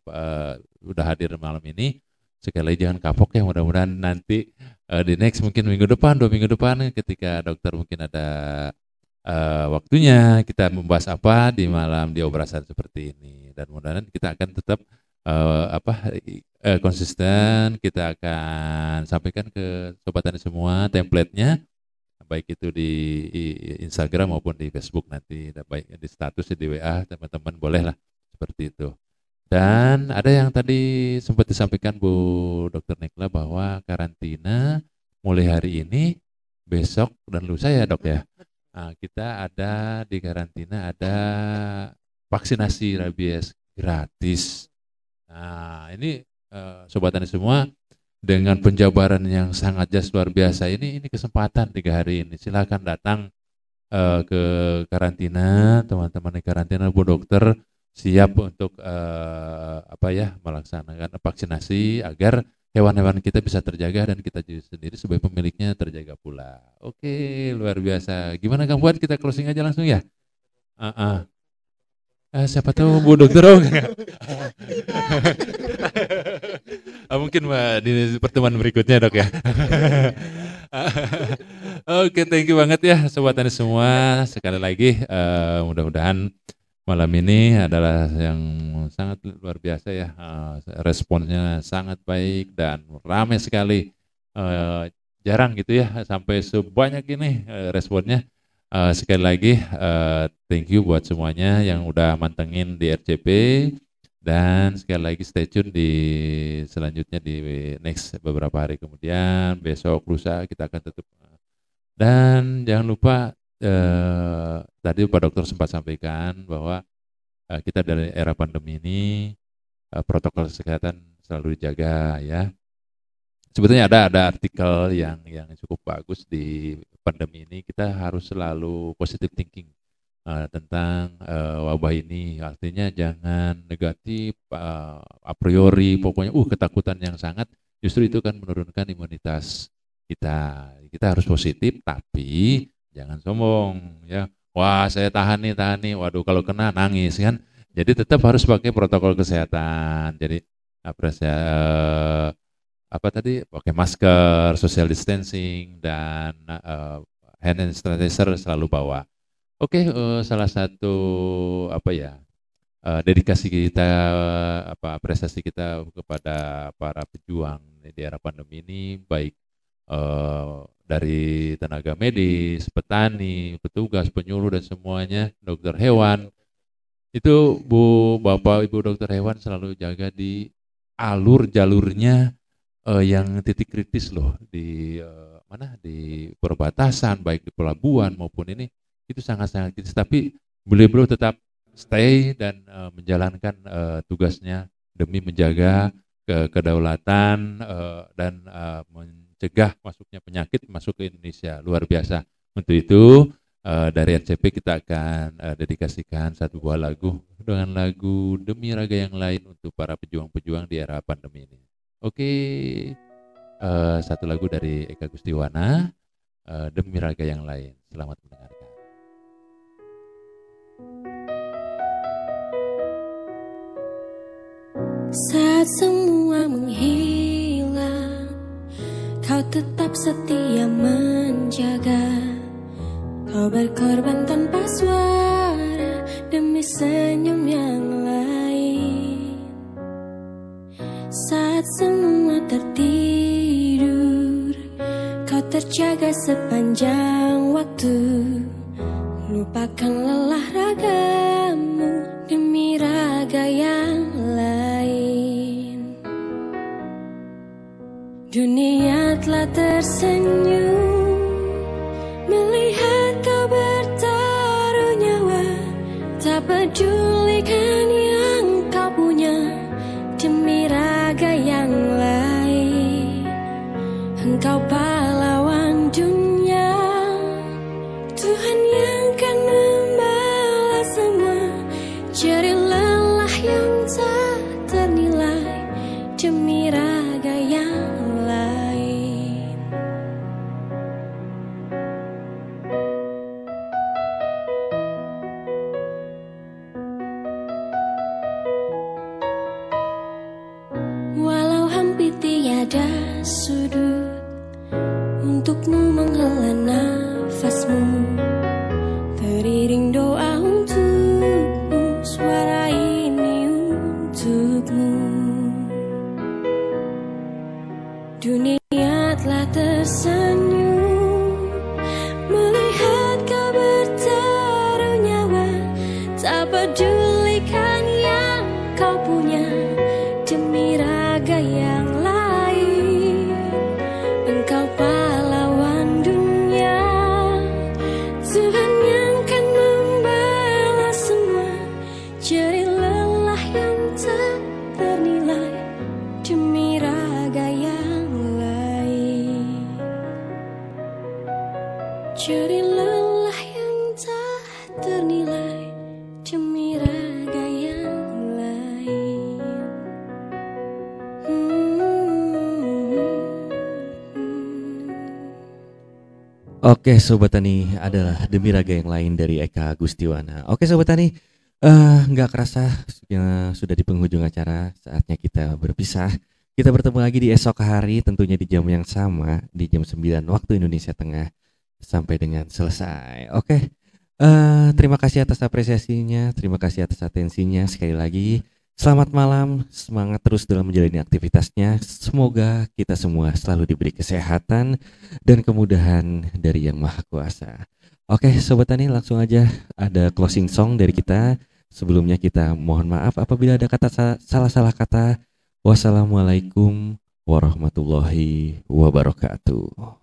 Pak, eh, udah hadir malam ini. Sekali lagi jangan kapok ya. Mudah-mudahan nanti eh, di next mungkin minggu depan, dua minggu depan ketika dokter mungkin ada eh, waktunya kita membahas apa di malam di obrasan seperti ini. Dan mudah-mudahan kita akan tetap eh, apa eh, konsisten. Kita akan sampaikan ke sobat tani semua template-nya baik itu di Instagram maupun di Facebook nanti dan baik di status di WA teman-teman boleh lah seperti itu dan ada yang tadi sempat disampaikan Bu Dokter Nekla bahwa karantina mulai hari ini besok dan lusa ya dok ya? Nah, kita ada di karantina ada vaksinasi rabies gratis. Nah ini eh, sobat tani semua dengan penjabaran yang sangat jas luar biasa ini ini kesempatan tiga hari ini. Silakan datang eh, ke karantina teman-teman di karantina bu dokter siap untuk eh, apa ya melaksanakan vaksinasi agar hewan-hewan kita bisa terjaga dan kita sendiri sebagai pemiliknya terjaga pula oke luar biasa gimana kang buat kita closing aja langsung ya Ah, ah. Eh, siapa tahu bu dokter oh. Ah, mungkin Mbak, di pertemuan berikutnya dok ya. Oke, thank you banget ya sobat tani semua. Sekali lagi eh, mudah-mudahan malam ini adalah yang sangat luar biasa ya. Eh, responsnya sangat baik dan ramai sekali. Eh, jarang gitu ya sampai sebanyak ini eh, responnya. Eh, sekali lagi eh, thank you buat semuanya yang udah mantengin di RCP dan sekali lagi stay tune di selanjutnya di next beberapa hari kemudian besok lusa kita akan tutup dan jangan lupa eh, tadi Pak Dokter sempat sampaikan bahwa eh, kita dari era pandemi ini eh, protokol kesehatan selalu dijaga ya. Sebetulnya ada ada artikel yang yang cukup bagus di pandemi ini. Kita harus selalu positive thinking uh, tentang uh, wabah ini. Artinya jangan negatif uh, a priori pokoknya uh ketakutan yang sangat justru itu kan menurunkan imunitas kita. Kita harus positif tapi jangan sombong ya wah saya tahan nih, tahan nih, waduh kalau kena nangis kan. Jadi tetap harus pakai protokol kesehatan. Jadi apa saya apa tadi pakai masker, social distancing dan uh, hand sanitizer selalu bawa. Oke, uh, salah satu apa ya uh, dedikasi kita apa apresiasi kita kepada para pejuang di era pandemi ini baik dari tenaga medis, petani, petugas, penyuluh dan semuanya, dokter hewan. Itu Bu Bapak Ibu dokter hewan selalu jaga di alur jalurnya uh, yang titik kritis loh di uh, mana di perbatasan baik di pelabuhan maupun ini itu sangat-sangat kritis tapi beliau-beliau tetap stay dan uh, menjalankan uh, tugasnya demi menjaga ke kedaulatan uh, dan uh, cegah masuknya penyakit masuk ke Indonesia luar biasa. Untuk itu uh, dari RCP kita akan uh, dedikasikan satu buah lagu dengan lagu demi raga yang lain untuk para pejuang-pejuang di era pandemi ini. Oke, uh, satu lagu dari Eka Gustiwana uh, demi raga yang lain. Selamat mendengarkan. Saat semua menghilang Kau tetap setia menjaga. Kau berkorban tanpa suara Demi senyum yang lain. Saat semua tertidur Kau terjaga sepanjang waktu. Lupakan lelah ragamu Demi raga yang lain Dunia telah tersenyum Melihat kau bertaruh nyawa. Tak pedulikan yang kau punya Demi raga yang lain. Engkau pahlawan Oke Sobat Tani adalah demi raga yang lain dari Eka Gustiwana. Oke Sobat Tani eh, nggak kerasa ya, sudah di penghujung acara saatnya kita berpisah. Kita bertemu lagi di esok hari tentunya di jam yang sama Di jam 9 waktu Indonesia Tengah Sampai dengan selesai. Oke eh, terima kasih atas apresiasinya Terima kasih atas atensinya. Sekali lagi Selamat malam, semangat terus dalam menjalani aktivitasnya. Semoga kita semua selalu diberi kesehatan dan kemudahan dari Yang Maha Kuasa. Oke, sobat tani, langsung aja ada closing song dari kita. Sebelumnya kita mohon maaf apabila ada kata sa- salah-salah kata. Wassalamualaikum warahmatullahi wabarakatuh.